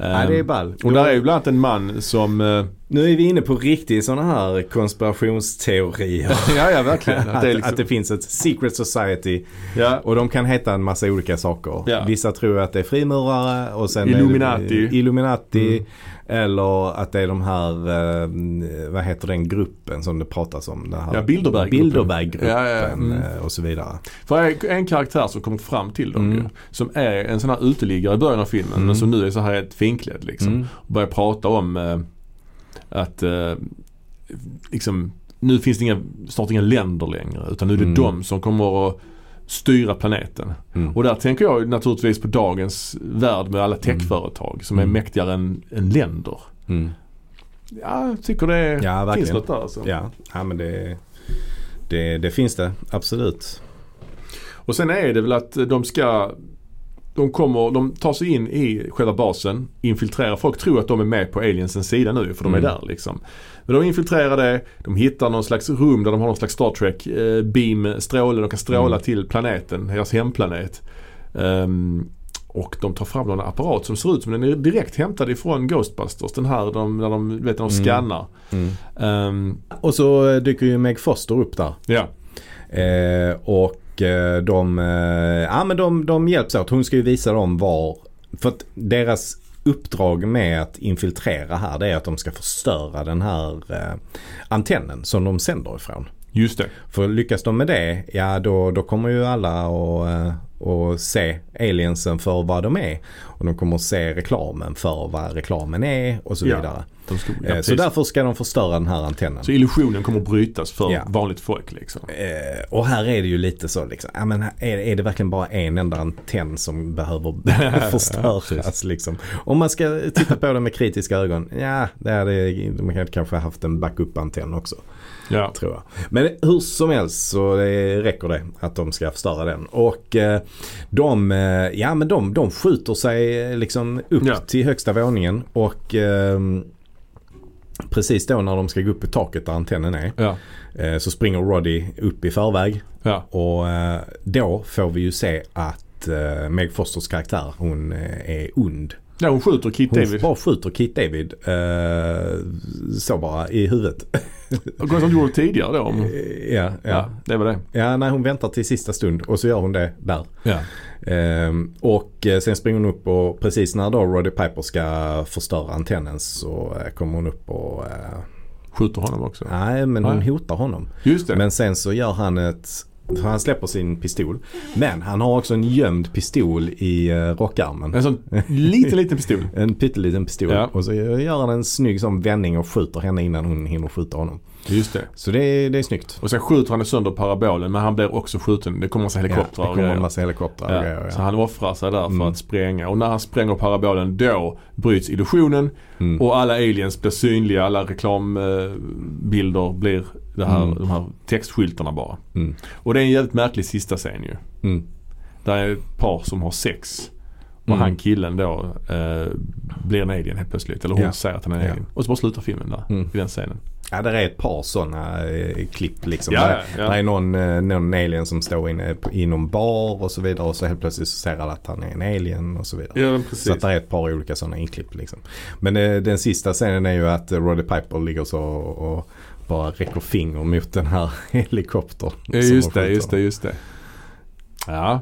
Ehm, ja, det är ball. och där är ju bland annat en man som... eh, Nu är vi inne på riktigt sådana här konspirationsteorier. (laughs) ja ja verkligen. att, det liksom, att det finns ett secret society ja, och de kan heta en massa olika saker. Ja. Vissa tror att det är frimurare och sen Illuminati. Illuminati. Mm. Eller att det är de här, eh, vad heter den gruppen som det pratas om? Det här Ja, Bilderberggruppen. Bilderberggruppen Ja, ja. Mm. eh, och så vidare. För en, en karaktär som kommer fram till dem Mm. ju, Som är en sån här uteliggare i början av filmen Mm. men som nu är så här ett finklädd liksom. Mm. Och börjar prata om eh, att eh, liksom, nu finns det inga, snart inga länder längre utan nu är det Mm. de som kommer att styra planeten. Mm. Och där tänker jag naturligtvis på dagens värld med alla techföretag som är Mm. mäktigare än, än länder. Mm. Ja, jag tycker det Ja, finns något där alltså. Ja, ja men det, det, det finns det. Absolut. Och sen är det väl att de ska de kommer, de tar sig in i själva basen, infiltrerar. Folk tror att de är med på aliensens sida nu för de är Mm. där liksom. Men de infiltrerar det, de hittar någon slags rum där de har någon slags Star Trek eh, beam, stråle. De kan stråla Mm. till planeten, deras hemplanet. Ehm, och de tar fram någon apparat som ser ut som den är direkt hämtad ifrån Ghostbusters. Den här de, när de, vet, när de Mm. scannar. Mm. Ehm, Och så dyker ju Meg Foster upp där. ja. Eh, och eh, de, eh, ja, men de, de hjälps åt. Hon ska ju visa dem var. För att deras uppdrag med att infiltrera här det är att de ska förstöra den här eh, antennen som de sänder ifrån. Just det. För lyckas de med det, ja då, då kommer ju alla att att se aliensen för vad de är. Och de kommer att se reklamen för vad reklamen är och så Ja. vidare. De ska, ja, Eh, så därför ska de förstöra den här antennen. så illusionen kommer att brytas för Ja. vanligt folk liksom. Eh, och här är det ju lite så liksom, ja, men är, är det verkligen bara en enda antenn som behöver (laughs) förstöras liksom? Om man ska titta på det med kritiska ögon, ja det hade, de hade kanske haft en backup-antenn också Ja. tror jag. Men hur som helst så det räcker det att de ska förstöra den. Och eh, de, eh, ja men de, de skjuter sig eh, liksom upp Ja. till högsta våningen och eh, precis då när de ska gå upp i taket där antennen är Ja. eh, så springer Roddy upp i förväg Ja. och då får vi ju se att Meg Fosters karaktär hon är ond. Ja, hon skjuter Kit Hon David. bara skjuter Kit David eh, så bara i huvudet. Och hon gjorde det tidigare då. Om, Eh, ja, ja. ja, det var det. Ja, nej hon väntar till sista stund och så gör hon det där. Ja. Ehm, och eh, sen springer hon upp och precis när då Roddy Piper ska förstöra antennen så eh, kommer hon upp och eh, Skjuter honom också. nej men hon Nej. hotar honom. Just det. Men sen så gör han ett för han släpper sin pistol. Men han har också en gömd pistol i uh, rockarmen. En sån (laughs) liten, liten pistol. En pytteliten pistol. Ja. Och så gör han en snygg sån vändning och skjuter henne innan hon hinner skjuta honom. Just det. Så det är, det är snyggt. Och sen skjuter han sönder parabolen men han blir också skjuten. Det kommer massa helikoptrar ja, det kommer en massa helikoptrar Ja, grejer. Så han offrar sig där för Mm. att spränga. Och när han spränger parabolen då bryts illusionen Mm. och alla aliens blir synliga. Alla reklambilder blir det här, Mm. de här textskyltarna bara. Mm. Och det är en jävligt märklig sista scen ju. Mm. Där är ett par som har sex. Och Mm. han killen då eh, blir en alien helt plötsligt. Eller hon Ja. säger att han är en Ja. alien. Och så bara slutar filmen där. I den scenen. Ja, det är ett par sådana eh, klipp liksom. Ja, där, ja. där är någon, eh, någon alien som står inne i någon bar och så vidare och så helt plötsligt så ser alla att han är en alien och så vidare. Ja men Så precis. att det är ett par olika sådana inklipp liksom. Men eh, den sista scenen är ju att eh, Roddy Piper ligger så och, och bara räcker finger mot den här (laughs) helikoptern. Ja, just det, just det, just det. Ja.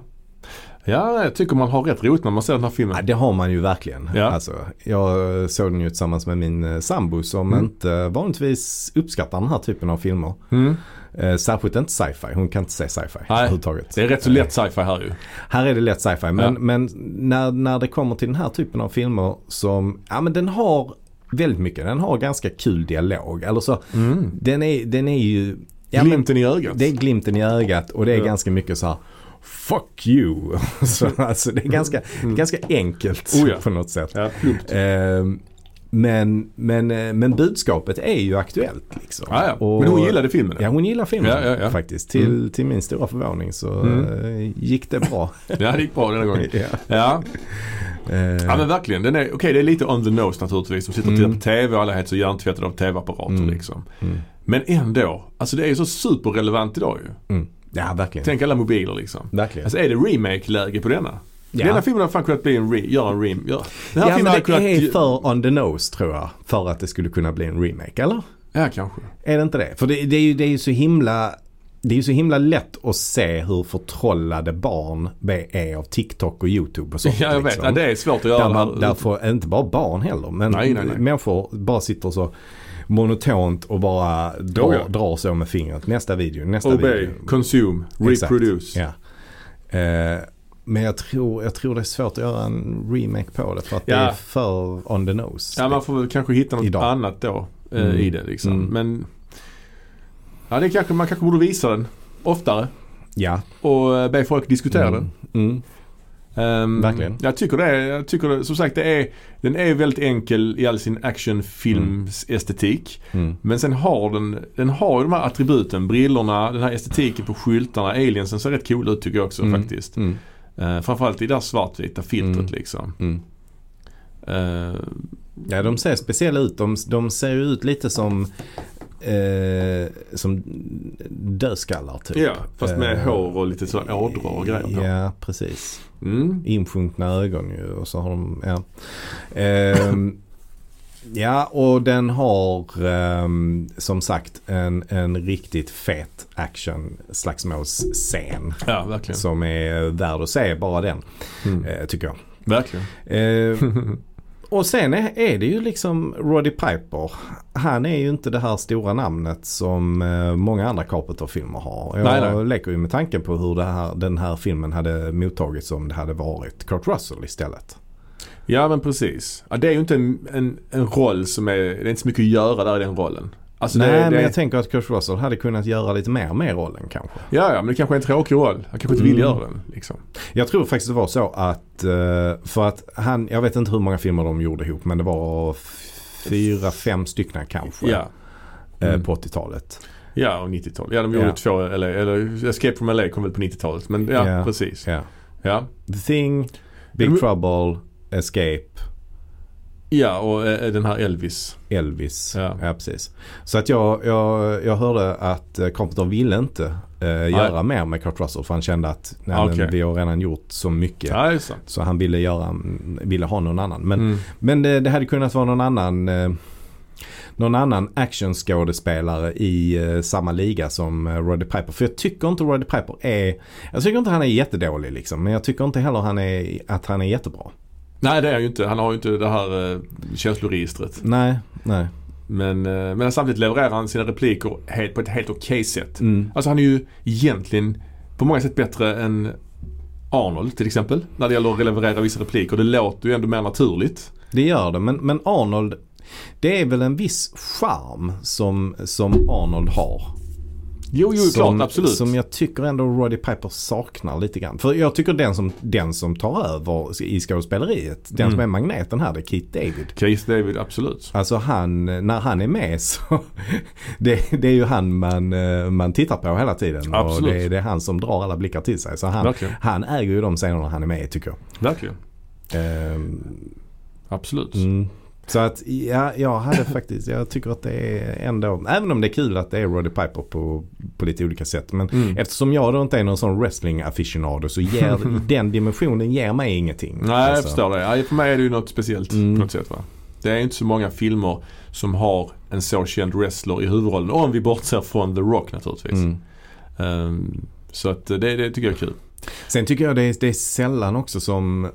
Ja, jag tycker man har rätt roligt när man ser den här Ja, filmen. det har man ju verkligen. Ja. Alltså, jag såg den ju tillsammans med min eh, sambo som Mm. inte vanligtvis uppskattar den här typen av filmer. Mm. Eh, särskilt inte sci-fi. Hon kan inte se sci-fi överhuvudtaget. Det är rätt så lätt sci-fi här ju. Här är det lätt sci-fi men, Ja. men när, när det kommer till den här typen av filmer som, ja men den har väldigt mycket, den har ganska kul dialog. Eller så, Mm. den är, den är ju, ja, men, Glimten i ögat. det är glimten i ögat och det är Ja. ganska mycket så här Fuck you. (laughs) så, alltså, det är ganska, Mm. ganska enkelt Oh ja. på något sätt. Ja. Ehm, men, men, eh, men budskapet är ju aktuellt. Liksom. Ja, ja. Och- Men hon gillade filmen. Ja hon gillar filmen Ja, faktiskt. Till, Mm. till min stora förvåning så Mm. eh, gick det bra. (laughs) Ja, det gick bra denna gången. (laughs) ja. Ja, Eh, Ja men verkligen. Den är, okej det är lite on the nose naturligtvis. De sitter och tittar Mm. på TV och alla är helt så hjärntvättade av TV-apparater Mm. liksom. mm, Men ändå. Alltså det är ju så superrelevant idag ju. Ja, verkligen. Tänk alla mobiler liksom. verkligen. Alltså är det remake-läge på denna? Ja. Denna filmen har fan kunnat bli en re, göra en rem. Gör. Den här ja, filmen men hade det kunnat... är för on the nose tror jag. För att det skulle kunna bli en remake, eller? Ja kanske. Är det inte det? För det, det är ju det är ju så himla det är ju så himla lätt att se hur förtrollade barn är av TikTok och YouTube och (laughs) sånt. Ja jag vet. liksom. Ja, det är svårt att göra Där man, därför, inte bara barn heller, men Nej, nej, nej. människor bara sitter så monotont och bara drar, ja. drar så med fingret. Nästa video, nästa Obey, video. consume, Exakt. reproduce. Ja. Eh, men jag tror, jag tror det är svårt att göra en remake på det för att det Ja. är för on the nose. Ja man får väl kanske hitta något Idag. annat då eh, Mm. i det liksom. Mm. Men ja, det kanske, man kanske borde visa den oftare ja. och eh, be folk diskutera Mm. Mm. Ehm, Verkligen. Jag tycker det. är- Jag tycker det, som sagt det är, den är väldigt enkel i all sin actionfilmsestetik. Mm. Men sen har den, den har ju de här attributen. Brillorna, den här estetiken på skyltarna. Aliensen ser rätt cool ut tycker jag också Mm. faktiskt. Mm. Uh, framförallt i det här svartvita filtret Mm. liksom. Mm. Eh, Ja, de ser speciella ut. De, de ser ju ut lite som, eh, som dödskallar typ. ja, fast med Eh, hår och lite så ådror och grejer på. Ja, precis. Mm. Insjunkna ögon ju och så har de, ja. Ehm, (laughs) ja, och den har ehm, som sagt en, en riktigt fet action slagsmålsscen. Ja, verkligen. Som är värd att se bara den, Mm. eh, tycker jag. Verkligen. (laughs) Och sen är, är det ju liksom Roddy Piper. Han är ju inte det här stora namnet som eh, många andra Carpenter-filmer har. Jag Nej, nej. leker ju med tanken på hur här, den här filmen hade mottagits om det hade varit Kurt Russell istället. Ja men precis. Ja, det är ju inte en, en, en roll som är, det är inte så mycket att göra där i den rollen. Alltså Nej det, det men jag tänker att Kurt Russell hade kunnat göra lite mer med rollen kanske. Ja, ja men det kanske är en tråkig roll. Han kanske inte vill Mm. göra den. Liksom. Jag tror faktiskt det var så att, eh, för att han, jag vet inte hur många filmer de gjorde ihop men det var fyra, fem stycken kanske Ja. eh, Mm. på 80-talet. Ja, och 90-tal. Ja, de gjorde Ja. två, eller, eller Escape from LA kom väl på 90-talet. Men ja, Ja. precis. Ja. Ja. The Thing, Big Men- Trouble, Escape, ja, och eh, den här Elvis. Elvis. Ja. Ja, precis. Så att jag, jag, jag hörde att eh, Carpenter ville inte eh, göra mer med Kurt Russell för han kände att nej, Okej. men vi har redan gjort så mycket. Ja, sant. Så han ville, göra, ville ha någon annan. Men, Mm. men det, det hade kunnat vara någon annan eh, någon annan actionskådespelare i eh, samma liga som eh, Roddy Piper. För jag tycker inte Roddy Piper är, jag tycker inte han är jättedålig liksom. Men jag tycker inte heller han är, att han är jättebra. Nej, det är han ju inte. Han har ju inte det här eh, känsloregistret. Nej, nej. Men, eh, men samtidigt levererar han sina repliker helt, på ett helt okej sätt. Mm. Alltså han är ju egentligen på många sätt bättre än Arnold till exempel. När det gäller att leverera vissa repliker. Det låter ju ändå mer naturligt. Det gör det, men, men Arnold, det är väl en viss charm som, som Arnold har. Jo, jo, som, klart. Absolut. Som jag tycker ändå Roddy Piper saknar lite grann. För jag tycker den som, den som tar över i skådespeleriet, den Mm. som är magneten här, det är Keith David. Keith David, absolut. Alltså han, när han är med så (laughs) det, det är ju han man, eh, man tittar på hela tiden. Och Absolut. det, är- det är han som drar alla blickar till sig. Så han, Verkligen. han äger ju de scenerna han är med i tycker jag. Verkligen. Ehm, Absolut. Mm. Så att ja, jag hade faktiskt, jag tycker att det är ändå, även om det är kul att det är Roddy Piper på, på lite olika sätt. Men Mm. eftersom jag då inte är någon sån wrestling aficionado så ger (laughs) den dimensionen ger mig ingenting. Nej, jag Alltså, förstår det. Ja, för mig är det ju något speciellt Mm. på något sätt. Va? Det är inte så många filmer som har en så känd wrestler i huvudrollen. Om vi bortser från The Rock naturligtvis. Mm. Ehm, så att det, det tycker jag är kul. Sen tycker jag det är, det är sällan också som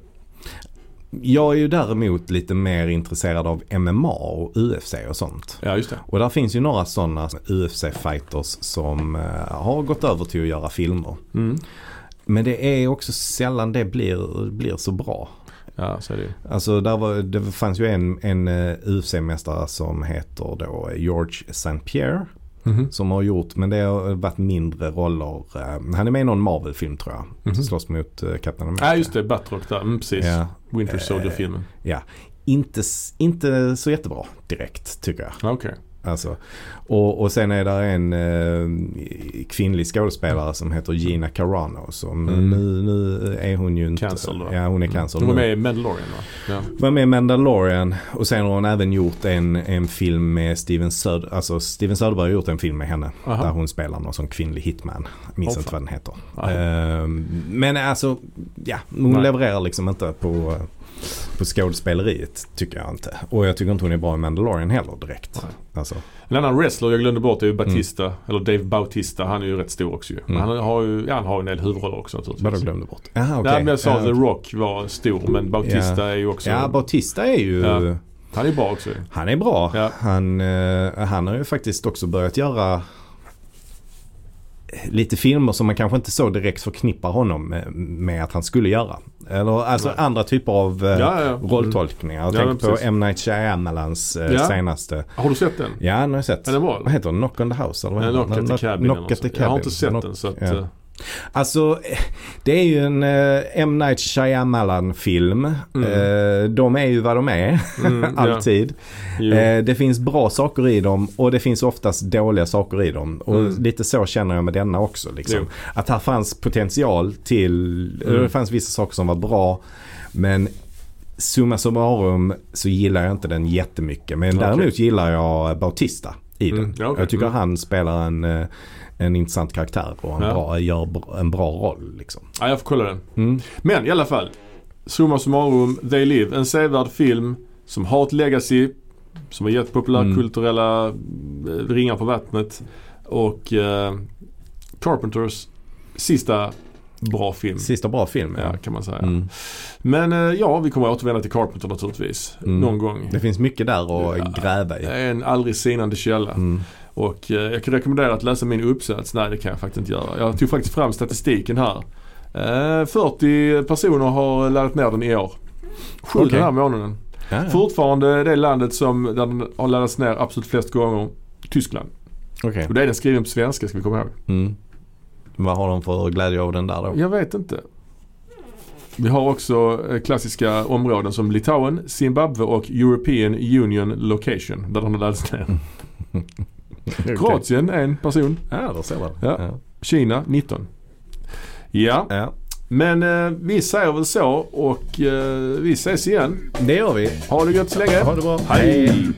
jag är ju däremot lite mer intresserad av MMA och UFC och sånt. Ja, just det. Och där finns ju några sådana UFC-fighters som eh, har gått över till att göra filmer. Mm. Men det är också sällan det blir, blir så bra. Ja, så är det. Alltså där var, det fanns ju en, en eh, UFC-mästare som heter då George St. Pierre. Mhm. Som har gjort, men det har varit mindre roller. eh, Han är med i någon Marvel-film tror jag. Som slåss mot eh, Captain America. Ja, just det. Batrock där. Mm, precis. Ja, Winter Eh, Soldier-filmen. ja. Inte, inte så jättebra direkt tycker jag. Okej. Alltså. Och, och sen är det en eh, kvinnlig skådespelare som heter Gina Carano. Som Mm. nu, nu är hon ju inte... Cancel då. Ja hon är cancel Hon var med i Mandalorian va? Ja. var med i Mandalorian och sen har hon även gjort en, en film med Steven Söder, alltså Steven Söderberg har gjort en film med henne. Aha. Där hon spelar någon som kvinnlig hitman. Jag minns Åh, inte vad den heter. Ehm, men alltså, ja, hon Nej. levererar liksom inte på, på skådespeleriet tycker jag inte. Och jag tycker inte hon är bra i Mandalorian heller direkt. Alltså, En annan wrestler jag glömde bort är ju Batista. Eller Dave Bautista. Han är ju rätt stor också ju. Men Mm. han har ju, ja, han har en del huvudroller också naturligtvis. vadå glömde bort? Jaha okej. Nej men jag sa Ja, The Rock var stor men Bautista är ju också, Ja, Bautista är ju... Ja. han är bra också. Han är bra. Ja. Han, eh, han har ju faktiskt också börjat göra lite filmer som man kanske inte så direkt förknippar honom med, med att han skulle göra. Eller alltså Nej. andra typer av eh, Ja, ja. rolltolkningar. Jag Ja, tänker på. M. Night Shyamalans eh, Ja. senaste. Har du sett den? Ja, den har jag sett. Är den bra? Vad heter den? Knock on the House? Eller vad Ja, heter Knock den? at the Cabin. Knock at the sånt. Jag har inte Cabin. sett den så att... ja. Alltså, eh, det är ju en eh, M. Night Shyamalan-film. Mm. Eh, de är ju vad de är, (laughs) Mm, ja. alltid. Eh, det finns bra saker i dem och det finns oftast dåliga saker i dem. Och Mm. lite så känner jag med denna också. Liksom. Att här fanns potential till, Mm. det fanns vissa saker som var bra. Men summa summarum så gillar jag inte den jättemycket. Men Okej. däremot gillar jag Bautista i den. Mm, ja, okej. Jag tycker Mm. han spelar en, en intressant karaktär och en Ja. bra, gör en bra roll. Liksom. Ja, jag får kolla den. Mm. Men i alla fall. Summa summarum, They Live. En sevärd film som har ett legacy. Som har gett populärkulturella mm. ringar på vattnet. Och eh, Carpenters sista bra film. Sista bra film. Ja, kan man säga. Mm. Men eh, ja, vi kommer att återvända till Carpenter naturligtvis. Mm. Någon gång. Det finns mycket där att Ja. gräva Det i. är en aldrig sinande källa. Mm. Och eh, jag kan rekommendera att läsa min uppsats. Nej det kan jag faktiskt inte göra. Jag tog faktiskt fram statistiken här. Eh, 40 personer har laddat ner den i år. Sju Okej. den här månaden. Ja, ja. Fortfarande det landet som där den har laddats ner absolut flest gånger. Tyskland. Okej. Och det är den skriven på svenska ska vi komma ihåg. Mm. Vad har de för glädje av den där då? Jag vet inte. Vi har också eh, klassiska områden som Litauen, Zimbabwe och European Union Location där den har laddats ner. (laughs) Okej. Kroatien en person. Ja, där ser man. Ja. Ja. Kina 19. Ja, ja. men eh, vi säger väl så och eh, vi ses igen. Det gör vi. Ha det gött så länge. Ha det bra. Hej.